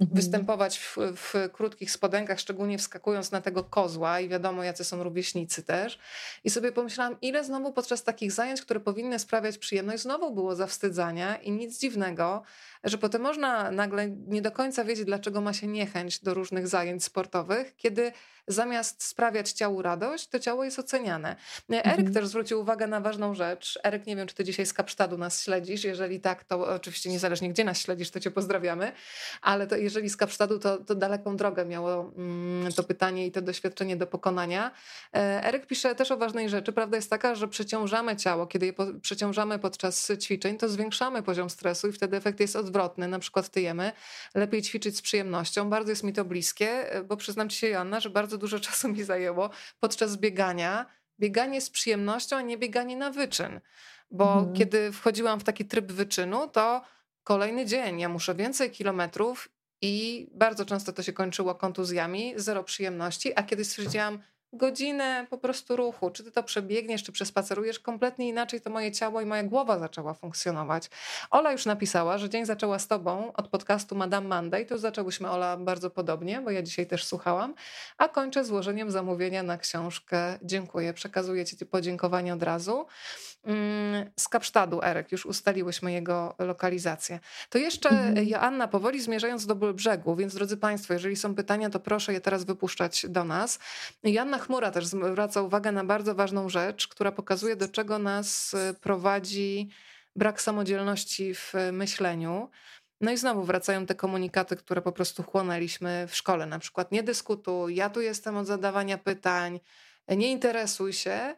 Speaker 1: występować w, w, krótkich spodenkach, szczególnie wskakując na tego kozła i wiadomo, jacy są rówieśnicy też. I sobie pomyślałam, ile znowu podczas takich zajęć, które powinny sprawiać przyjemność, znowu było zawstydzania i nic dziwnego, że potem można nagle nie do końca wiedzieć, dlaczego ma się niechęć do różnych zajęć sportowych, kiedy zamiast sprawiać ciału radość, to ciało jest oceniane. Eryk mhm. też zwrócił uwagę na ważną rzecz. Eryk, nie wiem, czy ty dzisiaj z Kapsztadu nas śledzisz. Jeżeli tak, to oczywiście niezależnie gdzie nas śledzisz, to cię pozdrawiamy. Ale to jeżeli z Kapsztadu, to, to daleką drogę miało mm, to pytanie i to doświadczenie do pokonania. E, Eryk pisze też o ważnej rzeczy. Prawda jest taka, że przeciążamy ciało. Kiedy je przeciążamy podczas ćwiczeń, to zwiększamy poziom stresu i wtedy efekt jest odwrotny. Na przykład tyjemy. Lepiej ćwiczyć z przyjemnością. Bardzo jest mi to bliskie, e, bo przyznam ci się, Joanna, że bardzo dużo *laughs* czasu mi zajęło podczas biegania. Bieganie z przyjemnością, a nie bieganie na wyczyn. Bo mhm. kiedy wchodziłam w taki tryb wyczynu, to kolejny dzień ja muszę więcej kilometrów i bardzo często to się kończyło kontuzjami, zero przyjemności, a kiedy stwierdziłam, godzinę po prostu ruchu, czy ty to przebiegniesz, czy przespacerujesz, kompletnie inaczej to moje ciało i moja głowa zaczęła funkcjonować. Ola już napisała, że dzień zaczęła z tobą od podcastu Madame Monday, to zaczęłyśmy Ola bardzo podobnie, bo ja dzisiaj też słuchałam, a kończę złożeniem zamówienia na książkę. Dziękuję, przekazuję ci podziękowanie od razu. Mm, z Kapsztadu, Erek, już ustaliłyśmy jego lokalizację. To jeszcze mhm. Joanna, powoli zmierzając do brzegu, więc drodzy Państwo, jeżeli są pytania, to proszę je teraz wypuszczać do nas. Joanna Chmura też zwraca uwagę na bardzo ważną rzecz, która pokazuje, do czego nas y, prowadzi brak samodzielności w myśleniu. No i znowu wracają te komunikaty, które po prostu chłonęliśmy w szkole, na przykład nie dyskutuj, ja tu jestem od zadawania pytań, nie interesuj się.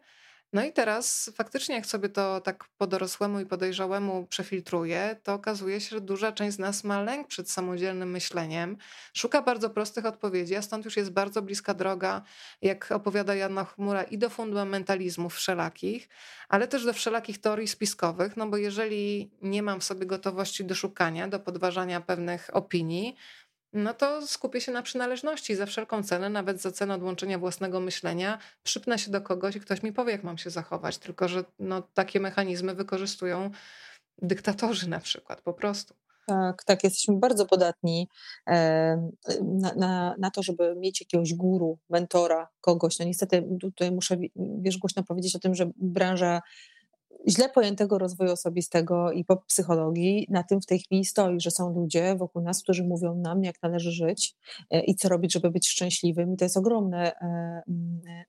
Speaker 1: No i teraz faktycznie, jak sobie to tak po dorosłemu i podejrzałemu przefiltruje, to okazuje się, że duża część z nas ma lęk przed samodzielnym myśleniem, szuka bardzo prostych odpowiedzi, a stąd już jest bardzo bliska droga, jak opowiada Jana Chmura, i do fundamentalizmów wszelakich, ale też do wszelakich teorii spiskowych, no bo jeżeli nie mam w sobie gotowości do szukania, do podważania pewnych opinii, no to skupię się na przynależności za wszelką cenę, nawet za cenę odłączenia własnego myślenia, przypnę się do kogoś i ktoś mi powie, jak mam się zachować. Tylko, że no, takie mechanizmy wykorzystują dyktatorzy na przykład, po prostu.
Speaker 2: Tak, tak, jesteśmy bardzo podatni na, na, na, to, żeby mieć jakiegoś guru, mentora, kogoś. No niestety tutaj muszę, wiesz, głośno powiedzieć o tym, że branża źle pojętego rozwoju osobistego i po psychologii na tym w tej chwili stoi, że są ludzie wokół nas, którzy mówią nam, jak należy żyć e, i co robić, żeby być szczęśliwym. I to jest ogromne, e, e,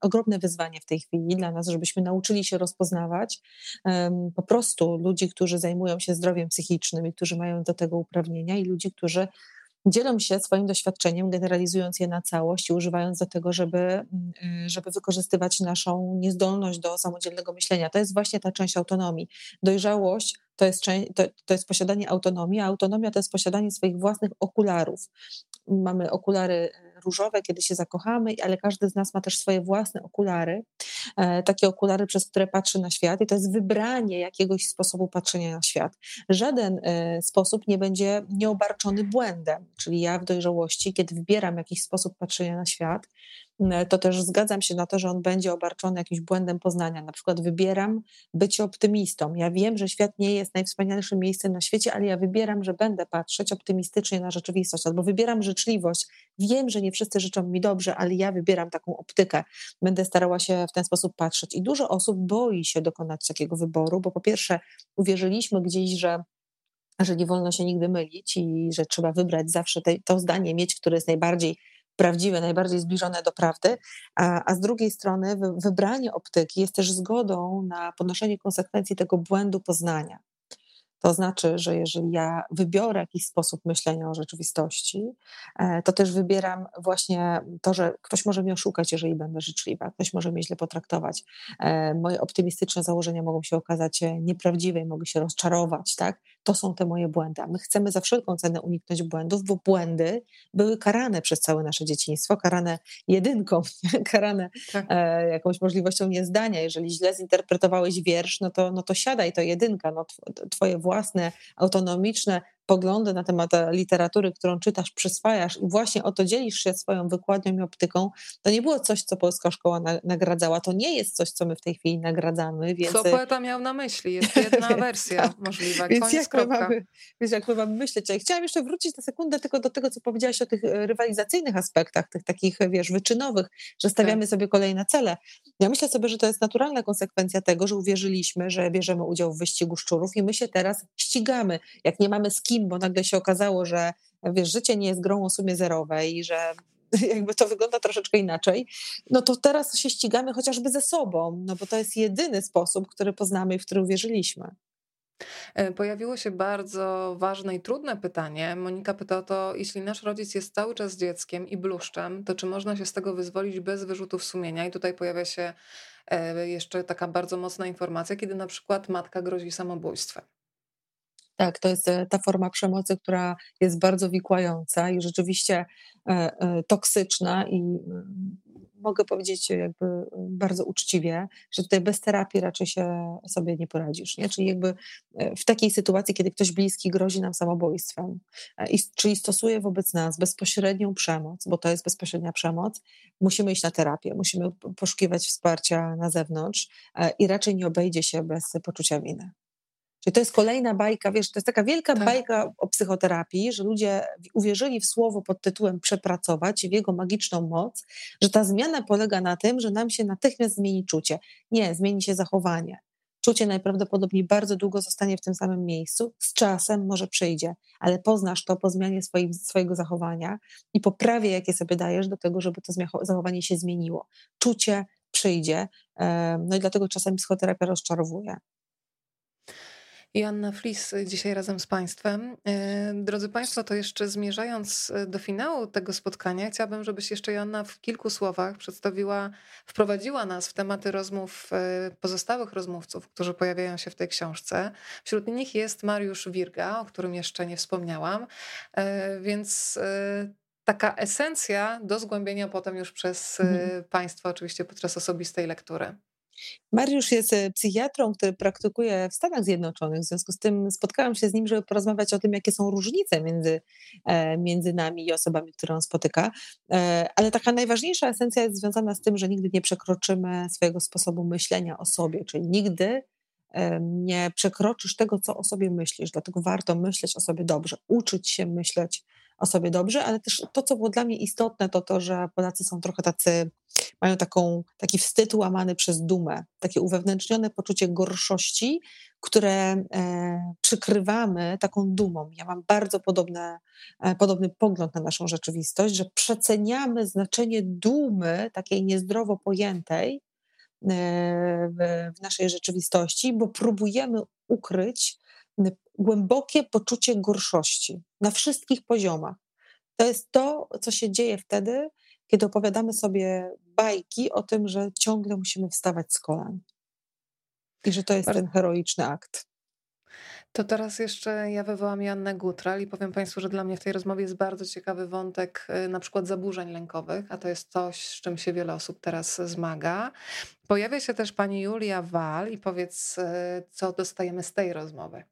Speaker 2: ogromne wyzwanie w tej chwili dla nas, żebyśmy nauczyli się rozpoznawać po prostu ludzi, którzy zajmują się zdrowiem psychicznym i którzy mają do tego uprawnienia i ludzi, którzy dzielą się swoim doświadczeniem, generalizując je na całość i używając do tego, żeby, mm, y, żeby wykorzystywać naszą niezdolność do samodzielnego myślenia. To jest właśnie ta część autonomii. Dojrzałość to jest, to, to jest posiadanie autonomii, a autonomia to jest posiadanie swoich własnych okularów. Mamy okulary różowe, kiedy się zakochamy, ale każdy z nas ma też swoje własne okulary, e, takie okulary, przez które patrzy na świat, i to jest wybranie jakiegoś sposobu patrzenia na świat. Żaden e, sposób nie będzie nieobarczony błędem, czyli ja w dojrzałości, kiedy wybieram jakiś sposób patrzenia na świat, to też zgadzam się na to, że on będzie obarczony jakimś błędem poznania. Na przykład wybieram być optymistą. Ja wiem, że świat nie jest najwspanialszym miejscem na świecie, ale ja wybieram, że będę patrzeć optymistycznie na rzeczywistość, albo wybieram życzliwość. Wiem, że nie wszyscy życzą mi dobrze, ale ja wybieram taką optykę. Będę starała się w ten sposób patrzeć. I dużo osób boi się dokonać takiego wyboru, bo po pierwsze uwierzyliśmy gdzieś, że że nie wolno się nigdy mylić i że trzeba wybrać zawsze te, to zdanie mieć, które jest najbardziej prawdziwe, najbardziej zbliżone do prawdy, a, a z drugiej strony wybranie optyki jest też zgodą na ponoszenie konsekwencji tego błędu poznania. To znaczy, że jeżeli ja wybiorę jakiś sposób myślenia o rzeczywistości, e, to też wybieram właśnie to, że ktoś może mnie oszukać, jeżeli będę życzliwa, ktoś może mnie źle potraktować. E, moje optymistyczne założenia mogą się okazać e, nieprawdziwe i mogę się rozczarować, tak? To są te moje błędy. A my chcemy za wszelką cenę uniknąć błędów, bo błędy były karane przez całe nasze dzieciństwo, karane jedynką, *laughs* karane tak. jakąś możliwością niezdania. Jeżeli źle zinterpretowałeś wiersz, no to, no to siadaj, to jedynka, no twoje własne, autonomiczne poglądy na temat e, literatury, którą czytasz, przyswajasz i właśnie o to dzielisz się swoją wykładnią i optyką, to nie było coś, co polska szkoła na, nagradzała. To nie jest coś, co my w tej chwili nagradzamy. Więc...
Speaker 1: Co poeta miał na myśli? Jest *laughs* jedna wersja tak. możliwa. Więc jak, my mamy,
Speaker 2: więc jak my mamy myśleć? Ja chciałam jeszcze wrócić na sekundę tylko do tego, co powiedziałaś o tych e, rywalizacyjnych aspektach, tych takich, wiesz, wyczynowych, że stawiamy tak. sobie kolejne cele. Ja myślę sobie, że to jest naturalna konsekwencja tego, że uwierzyliśmy, że bierzemy udział w wyścigu szczurów i my się teraz ścigamy. Jak nie mamy z kim bo nagle się okazało, że wiesz, życie nie jest grą o sumie zerowej i że *laughs* jakby to wygląda troszeczkę inaczej, no to teraz się ścigamy chociażby ze sobą, no bo to jest jedyny sposób, który poznamy i w który uwierzyliśmy.
Speaker 1: E, pojawiło się bardzo ważne i trudne pytanie. Monika pyta o to, jeśli nasz rodzic jest cały czas dzieckiem i bluszczem, to czy można się z tego wyzwolić bez wyrzutów sumienia? I tutaj pojawia się e, jeszcze taka bardzo mocna informacja, kiedy na przykład matka grozi samobójstwem.
Speaker 2: Tak, to jest e, ta forma przemocy, która jest bardzo wikłająca i rzeczywiście e, e, toksyczna i mogę powiedzieć jakby bardzo uczciwie, że tutaj bez terapii raczej się sobie nie poradzisz. Nie? Czyli jakby w takiej sytuacji, kiedy ktoś bliski grozi nam samobójstwem, czyli stosuje wobec nas bezpośrednią przemoc, bo to jest bezpośrednia przemoc, musimy iść na terapię, musimy poszukiwać wsparcia na zewnątrz i raczej nie obejdzie się bez poczucia winy. Czyli to jest kolejna bajka, wiesz, to jest taka wielka tak. bajka o psychoterapii, że ludzie uwierzyli w słowo pod tytułem przepracować i w jego magiczną moc, że ta zmiana polega na tym, że nam się natychmiast zmieni czucie. Nie, zmieni się zachowanie. Czucie najprawdopodobniej bardzo długo zostanie w tym samym miejscu, z czasem może przyjdzie, ale poznasz to po zmianie swoim, swojego zachowania i poprawie, jakie sobie dajesz do tego, żeby to zachowanie się zmieniło. Czucie przyjdzie, no i dlatego czasami psychoterapia rozczarowuje.
Speaker 1: Joanna Flis y, dzisiaj razem z Państwem. Y, drodzy Państwo, to jeszcze zmierzając y, do finału tego spotkania, chciałabym, żebyś jeszcze Joanna w kilku słowach przedstawiła, wprowadziła nas w tematy rozmów pozostałych rozmówców, którzy pojawiają się w tej książce. Wśród nich jest Mariusz Wirga, o którym jeszcze nie wspomniałam, więc taka esencja do zgłębienia potem już przez mhm. Państwa, oczywiście podczas osobistej lektury.
Speaker 2: Mariusz jest e, psychiatrą, który praktykuje w Stanach Zjednoczonych. W związku z tym spotkałam się z nim, żeby porozmawiać o tym, jakie są różnice między, e, między nami i osobami, które on spotyka. E, ale taka najważniejsza esencja jest związana z tym, że nigdy nie przekroczymy swojego sposobu myślenia o sobie, czyli nigdy nie przekroczysz tego, co o sobie myślisz. Dlatego warto myśleć o sobie dobrze, uczyć się myśleć o sobie dobrze, ale też to, co było dla mnie istotne, to to, że Polacy są trochę tacy, mają taką, taki wstyd łamany przez dumę, takie uwewnętrznione poczucie gorszości, które e, przykrywamy taką dumą. Ja mam bardzo podobne, e, podobny pogląd na naszą rzeczywistość, że przeceniamy znaczenie dumy, takiej niezdrowo pojętej, w, w naszej rzeczywistości, bo próbujemy ukryć głębokie poczucie gorszości na wszystkich poziomach. To jest to, co się dzieje wtedy, kiedy opowiadamy sobie bajki o tym, że ciągle musimy wstawać z kolan. I że to jest ten heroiczny akt.
Speaker 1: To teraz jeszcze ja wywołam Jannę Gutral i powiem Państwu, że dla mnie w tej rozmowie jest bardzo ciekawy wątek y, na przykład zaburzeń lękowych, a to jest coś, z czym się wiele osób teraz zmaga. Pojawia się też pani Julia Wal i powiedz, y, co dostajemy z tej rozmowy.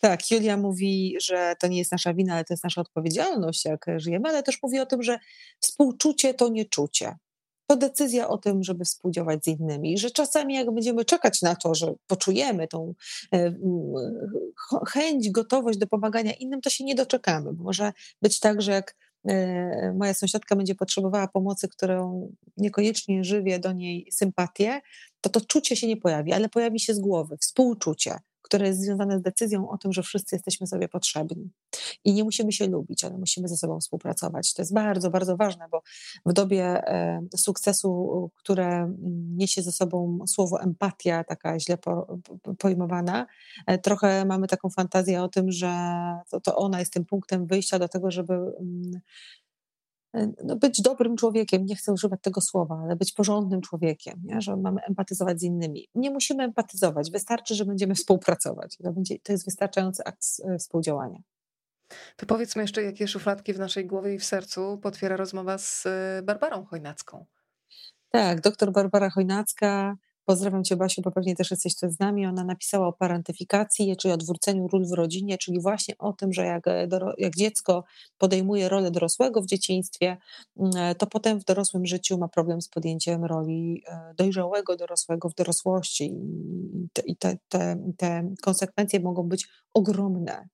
Speaker 2: Tak, Julia mówi, że to nie jest nasza wina, ale to jest nasza odpowiedzialność, jak żyjemy, ale też mówi o tym, że współczucie to nieczucie to decyzja o tym, żeby współdziałać z innymi. Że czasami, jak będziemy czekać na to, że poczujemy tą e, chęć, gotowość do pomagania innym, to się nie doczekamy. Może być tak, że jak e, moja sąsiadka będzie potrzebowała pomocy, którą niekoniecznie żywię do niej sympatię, to to czucie się nie pojawi, ale pojawi się z głowy, współczucie które jest związane z decyzją o tym, że wszyscy jesteśmy sobie potrzebni. I nie musimy się lubić, ale musimy ze sobą współpracować. To jest bardzo, bardzo ważne, bo w dobie e, sukcesu, które niesie ze sobą słowo empatia, taka źle pojmowana, e, trochę mamy taką fantazję o tym, że to, to ona jest tym punktem wyjścia do tego, żeby mm, no, być dobrym człowiekiem, nie chcę używać tego słowa, ale być porządnym człowiekiem, nie? że mamy empatyzować z innymi. Nie musimy empatyzować, wystarczy, że będziemy współpracować. To, będzie, to jest wystarczający akt e, współdziałania.
Speaker 1: To powiedzmy jeszcze, jakie szufladki w naszej głowie i w sercu potwiera rozmowa z e, Barbarą Chojnacką.
Speaker 2: Tak, doktor Barbara Chojnacka Pozdrawiam Cię, Basiu, bo pewnie też jesteś tu z nami. Ona napisała o parentyfikacji, czyli odwróceniu ról w rodzinie, czyli właśnie o tym, że jak, e, jak dziecko podejmuje rolę dorosłego w dzieciństwie, mm, e, to potem w dorosłym życiu ma problem z podjęciem roli e, dojrzałego dorosłego w dorosłości. I te, te, te konsekwencje mogą być ogromne.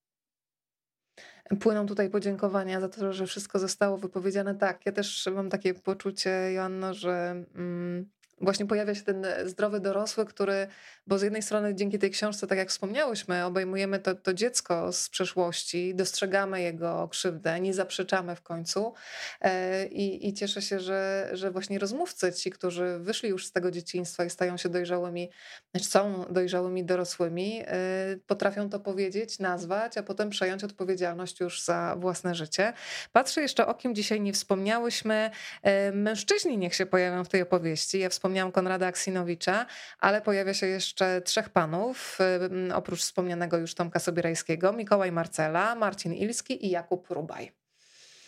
Speaker 1: Płyną tutaj podziękowania za to, że wszystko zostało wypowiedziane. Tak, ja też mam takie poczucie, Joanno, że. Mm, właśnie pojawia się ten zdrowy dorosły, który, bo z jednej strony dzięki tej książce, tak jak wspomniałyśmy, obejmujemy to, to dziecko z przeszłości, dostrzegamy jego krzywdę, nie zaprzeczamy w końcu e, i, i cieszę się, że, że właśnie rozmówcy, ci, którzy wyszli już z tego dzieciństwa i stają się dojrzałymi, znaczy są dojrzałymi dorosłymi, e, potrafią to powiedzieć, nazwać, a potem przejąć odpowiedzialność już za własne życie. Patrzę jeszcze o kim dzisiaj nie wspomniałyśmy. E, mężczyźni niech się pojawią w tej opowieści. Ja wspomniałam Konrada Aksinowicza, ale pojawia się jeszcze trzech panów, oprócz wspomnianego już Tomka Sobierajskiego, Mikołaj Marcela, Marcin Ilski i Jakub Rubaj.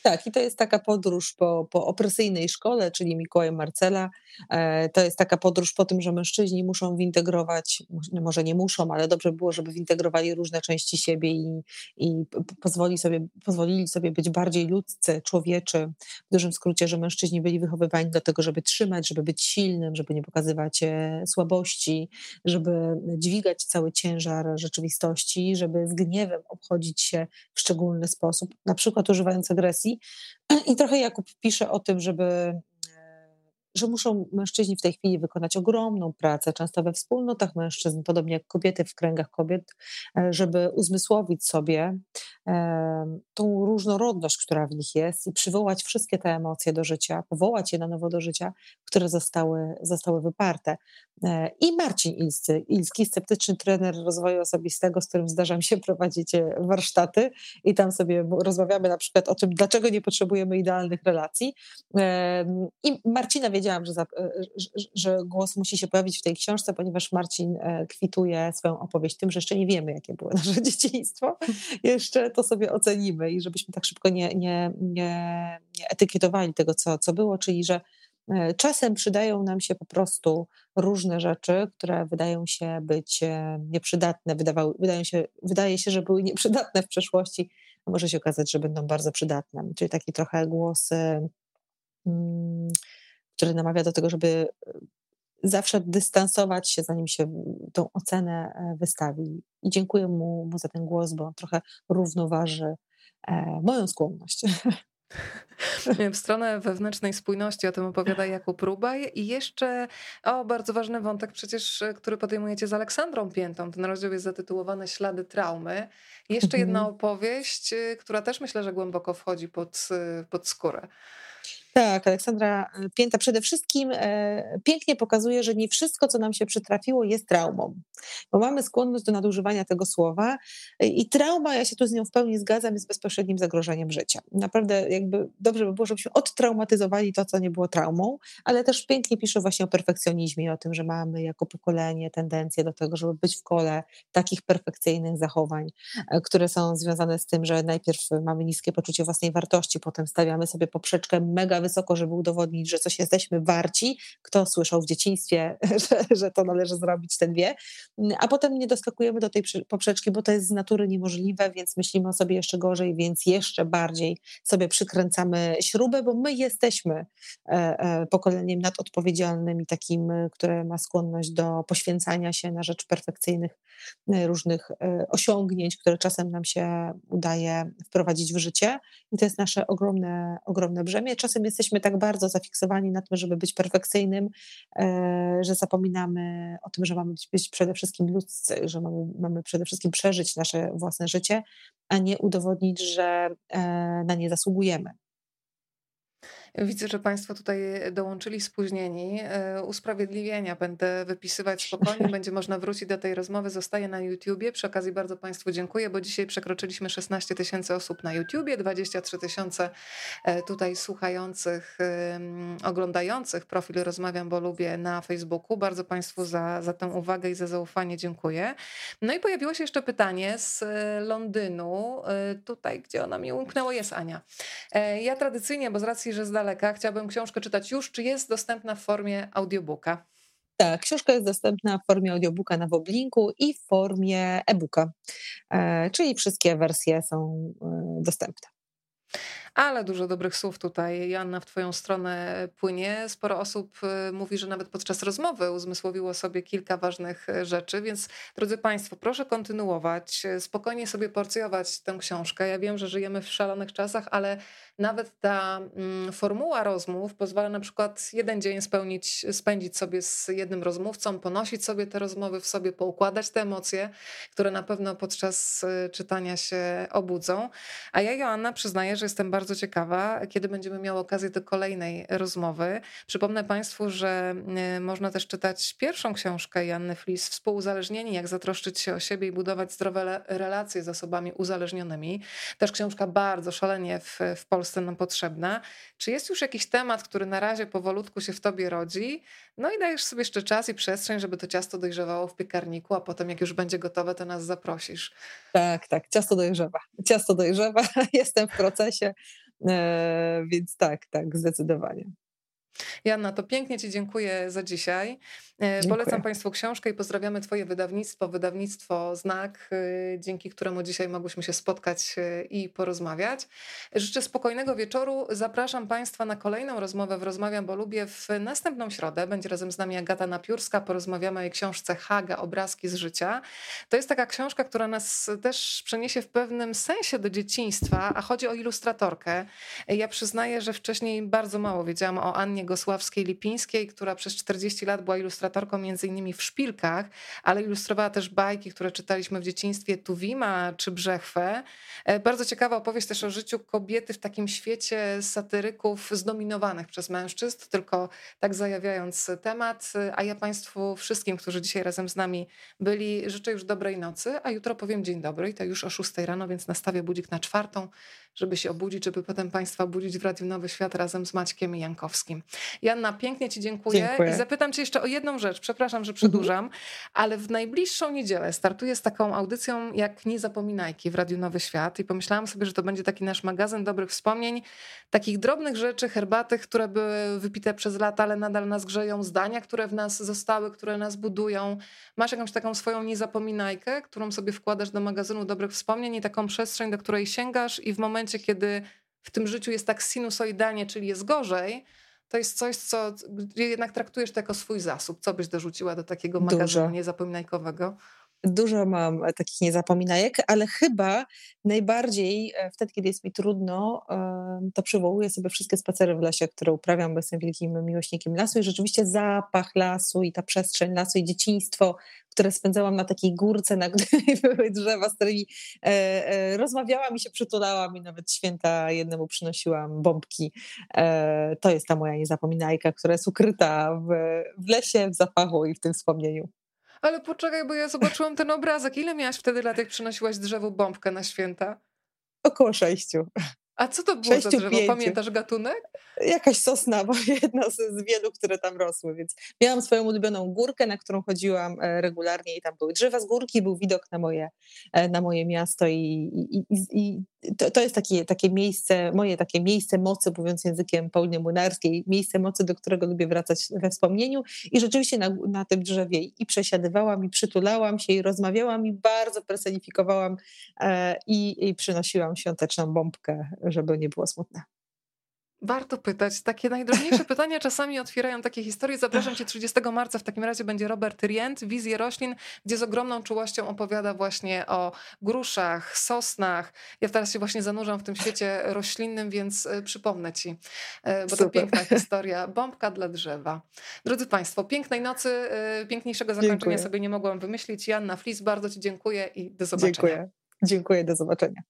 Speaker 2: Tak, i to jest taka podróż po, po opresyjnej szkole, czyli Mikołaj Marcela. E, to jest taka podróż po tym, że mężczyźni muszą wintegrować, może nie muszą, ale dobrze było, żeby wintegrowali różne części siebie i, i pozwoli sobie, pozwolili sobie być bardziej ludzcy, człowieczy. W dużym skrócie, że mężczyźni byli wychowywani do tego, żeby trzymać, żeby być silnym, żeby nie pokazywać e, słabości, żeby dźwigać cały ciężar rzeczywistości, żeby z gniewem obchodzić się w szczególny sposób, na przykład używając agresji *clears throat* i trochę Jakub pisze o tym, żeby że muszą mężczyźni w tej chwili wykonać ogromną pracę, często we wspólnotach mężczyzn, podobnie jak kobiety w kręgach kobiet, e, żeby uzmysłowić sobie e, tą różnorodność, która w nich jest i przywołać wszystkie te emocje do życia, powołać je na nowo do życia, które zostały, zostały wyparte. E, I Marcin Ilscy, Ilski, sceptyczny trener rozwoju osobistego, z którym zdarza mi się *laughs* prowadzić warsztaty i tam sobie rozmawiamy na przykład o tym, dlaczego nie potrzebujemy idealnych relacji. I Marcina wiedziałam, że, e, że, głos musi się pojawić w tej książce, ponieważ Marcin e, kwituje swoją opowieść tym, że jeszcze nie wiemy, jakie było nasze *laughs* dzieciństwo. Jeszcze to sobie ocenimy i żebyśmy tak szybko nie, nie, nie, nie etykietowali tego, co, co było, czyli że e, czasem przydają nam się po prostu różne rzeczy, które wydają się być nieprzydatne, wydawały, wydają się, wydaje się, że były nieprzydatne w przeszłości, a może się okazać, że będą bardzo przydatne. Czyli taki trochę głos mm, który namawia do tego, żeby e, zawsze dystansować się, zanim się tą ocenę e, wystawi. I dziękuję mu, mu za ten głos, bo on trochę równoważy e, moją skłonność. *laughs*
Speaker 1: W stronę wewnętrznej spójności o tym opowiada Jakub Rubaj i jeszcze o bardzo ważny wątek przecież, który podejmujecie z Aleksandrą Piętą. Ten rozdział jest zatytułowany Ślady traumy. Jeszcze jedna mhm. opowieść, która też myślę, że głęboko wchodzi pod, pod skórę.
Speaker 2: Tak, Aleksandra e, Pięta przede wszystkim e, pięknie pokazuje, że nie wszystko, co nam się przytrafiło, jest traumą. Bo mamy skłonność do nadużywania tego słowa e, i trauma, ja się tu z nią w pełni zgadzam, jest bezpośrednim zagrożeniem życia. Naprawdę jakby dobrze by było, żebyśmy odtraumatyzowali to, co nie było traumą, ale też pięknie pisze właśnie o perfekcjonizmie o tym, że mamy jako pokolenie tendencję do tego, żeby być w kole takich perfekcyjnych zachowań, które są związane z tym, że najpierw mamy niskie poczucie własnej wartości, potem stawiamy sobie poprzeczkę mega wysoko, żeby udowodnić, że coś jesteśmy warci. Kto słyszał w dzieciństwie, *laughs* że, że to należy zrobić, ten wie. A potem nie doskakujemy do tej poprzeczki, bo to jest z natury niemożliwe, więc myślimy o sobie jeszcze gorzej, więc jeszcze bardziej sobie przykręcamy śrubę, bo my jesteśmy e, e, pokoleniem nadodpowiedzialnym i takim, które ma skłonność do poświęcania się na rzecz perfekcyjnych e, różnych osiągnięć, które czasem nam się udaje wprowadzić w życie. I to jest nasze ogromne, ogromne brzemię. Czasem jesteśmy tak bardzo zafiksowani na tym, żeby być perfekcyjnym, e, że zapominamy o tym, że mamy być przede wszystkim ludzcy, że mamy, mamy przede wszystkim przeżyć nasze własne życie, a nie udowodnić, że e, na nie zasługujemy.
Speaker 1: Widzę, że Państwo tutaj dołączyli spóźnieni. E, usprawiedliwienia będę wypisywać spokojnie. *laughs* Będzie można wrócić do tej rozmowy. Zostaje na YouTubie. Przy okazji bardzo Państwu dziękuję, bo dzisiaj przekroczyliśmy 16 tysięcy osób na YouTubie, 23 tysiące e, tutaj słuchających, oglądających profil Rozmawiam, bo lubię na Facebooku. Bardzo Państwu za, za tę uwagę i za zaufanie dziękuję. No i pojawiło się jeszcze pytanie z e, Londynu. Tutaj, gdzie ona mi umknęło, jest Ania. Ja tradycyjnie, bo z racji, że zdalnie daleka, chciałabym książkę czytać już, czy jest dostępna w formie audiobooka?
Speaker 2: Tak, książka jest dostępna w formie audiobooka na Woblinku i w formie e-booka, e, czyli wszystkie wersje są e, dostępne
Speaker 1: ale dużo dobrych słów tutaj, Joanna, w Twoją stronę płynie. Sporo osób y, mówi, że nawet podczas rozmowy uzmysłowiło sobie kilka ważnych rzeczy, więc drodzy Państwo, proszę kontynuować, spokojnie sobie porcjować tę książkę. Ja wiem, że żyjemy w szalonych czasach, ale nawet ta mm, formuła rozmów pozwala na przykład jeden dzień spełnić, spędzić sobie z jednym rozmówcą, ponosić sobie te rozmowy w sobie, poukładać te emocje, które na pewno podczas czytania się obudzą. A ja, Joanna, przyznaję, że jestem bardzo ciekawa, kiedy będziemy miały okazję do kolejnej rozmowy. Przypomnę Państwu, że e, można też czytać pierwszą książkę Janny Flis, Współuzależnieni, jak zatroszczyć się o siebie i budować zdrowe relacje z osobami uzależnionymi. Też książka bardzo szalenie w, w Polsce nam potrzebna. Czy jest już jakiś temat, który na razie powolutku się w Tobie rodzi? No i dajesz sobie jeszcze czas i przestrzeń, żeby to ciasto dojrzewało w piekarniku, a potem jak już będzie gotowe, to nas zaprosisz.
Speaker 2: Tak, tak, ciasto dojrzewa. Ciasto dojrzewa, *laughs* jestem w procesie, e, więc tak, tak, zdecydowanie.
Speaker 1: Janna, to pięknie Ci dziękuję za dzisiaj. E, dziękuję. Polecam Państwu książkę i pozdrawiamy Twoje wydawnictwo, wydawnictwo Znak, e, dzięki któremu dzisiaj mogłyśmy się spotkać e, i porozmawiać. Życzę spokojnego wieczoru. Zapraszam Państwa na kolejną rozmowę w Rozmawiam, bo lubię w następną środę. Będzie razem z nami Agata Napiórska. Porozmawiamy o jej książce Haga, obrazki z życia. To jest taka książka, która nas też przeniesie w pewnym sensie do dzieciństwa, a chodzi o ilustratorkę. Ja przyznaję, że wcześniej bardzo mało wiedziałam o Annie Gosławskiej-Lipińskiej, która przez 40 lat była ilustratorką między innymi w Szpilkach, ale ilustrowała też bajki, które czytaliśmy w dzieciństwie, Tuwima czy Brzechwę. E, bardzo ciekawa opowieść też o życiu kobiety w takim świecie satyryków zdominowanych przez mężczyzn, tylko tak zajawiając temat. A ja Państwu wszystkim, którzy dzisiaj razem z nami byli, życzę już dobrej nocy, a jutro powiem dzień dobry i to już o 6 rano, więc nastawię budzik na czwartą żeby się obudzić, żeby potem Państwa budzić w Radiu Nowy Świat razem z Maćkiem Jankowskim. Janna, pięknie Ci dziękuję. dziękuję. I zapytam Cię jeszcze o jedną rzecz. Przepraszam, że przedłużam, mhm. ale w najbliższą niedzielę startuję z taką audycją jak Nie Zapominajki w Radiu Nowy Świat i pomyślałam sobie, że to będzie taki nasz magazyn dobrych wspomnień, takich drobnych rzeczy, herbaty, które były wypite przez lata, ale nadal nas grzeją, zdania, które w nas zostały, które nas budują. Masz jakąś taką swoją niezapominajkę, którą sobie wkładasz do magazynu dobrych wspomnień i taką przestrzeń, do której sięgasz i w momencie momencie, kiedy w tym życiu jest tak sinusoidalnie, czyli jest gorzej, to jest coś, co jednak traktujesz to jako swój zasób. Co byś dorzuciła do takiego magazynu niezapominajkowego?
Speaker 2: Dużo mam takich niezapominajek, ale chyba najbardziej e, wtedy, kiedy jest mi trudno, to przywołuję sobie wszystkie spacery w lesie, które uprawiam, bo jestem wielkim miłośnikiem lasu i rzeczywiście zapach lasu i ta przestrzeń lasu i dzieciństwo, które spędzałam na takiej górce, na której *laughs* były drzewa, z którymi e, e, rozmawiałam i się przytulałam i nawet święta jednemu przynosiłam bombki. to jest ta moja niezapominajka, która jest ukryta w, w lesie, w zapachu i w tym wspomnieniu.
Speaker 1: Ale poczekaj, bo ja zobaczyłam ten obrazek. Ile miałaś wtedy lat, jak przynosiłaś drzewu bombkę na święta?
Speaker 2: Około sześciu.
Speaker 1: A co to było Sześciu, za drzewo? Pięciu. Pamiętasz gatunek?
Speaker 2: Jakaś sosna, bo *laughs* jedna z, z, wielu, które tam rosły, więc miałam swoją ulubioną górkę, na którą chodziłam e, regularnie i tam były drzewa z górki, był widok na moje, e, na moje miasto i, i, i, i to, to jest takie, takie miejsce, moje takie miejsce mocy, mówiąc językiem Pauliny Młynarskiej, miejsce mocy, do którego lubię wracać we wspomnieniu i rzeczywiście na, na tym drzewie i przesiadywałam, i przytulałam się, i rozmawiałam, i bardzo personifikowałam e, i, i przynosiłam świąteczną bombkę, żeby nie było smutne.
Speaker 1: Warto pytać. Takie najdrobniejsze *laughs* pytania czasami otwierają takie historie. Zapraszam cię 30 marca. W takim razie będzie Robert Rient, Wizje roślin, gdzie z ogromną czułością opowiada właśnie o gruszach, sosnach. Ja teraz się właśnie zanurzam w tym świecie roślinnym, więc e, przypomnę ci, e, bo Super. to piękna *laughs* historia. Bombka dla drzewa. Drodzy Państwo, pięknej nocy, e, piękniejszego zakończenia dziękuję. sobie nie mogłam wymyślić. Janna Flis, bardzo Ci dziękuję i do zobaczenia.
Speaker 2: Dziękuję. Dziękuję, do zobaczenia.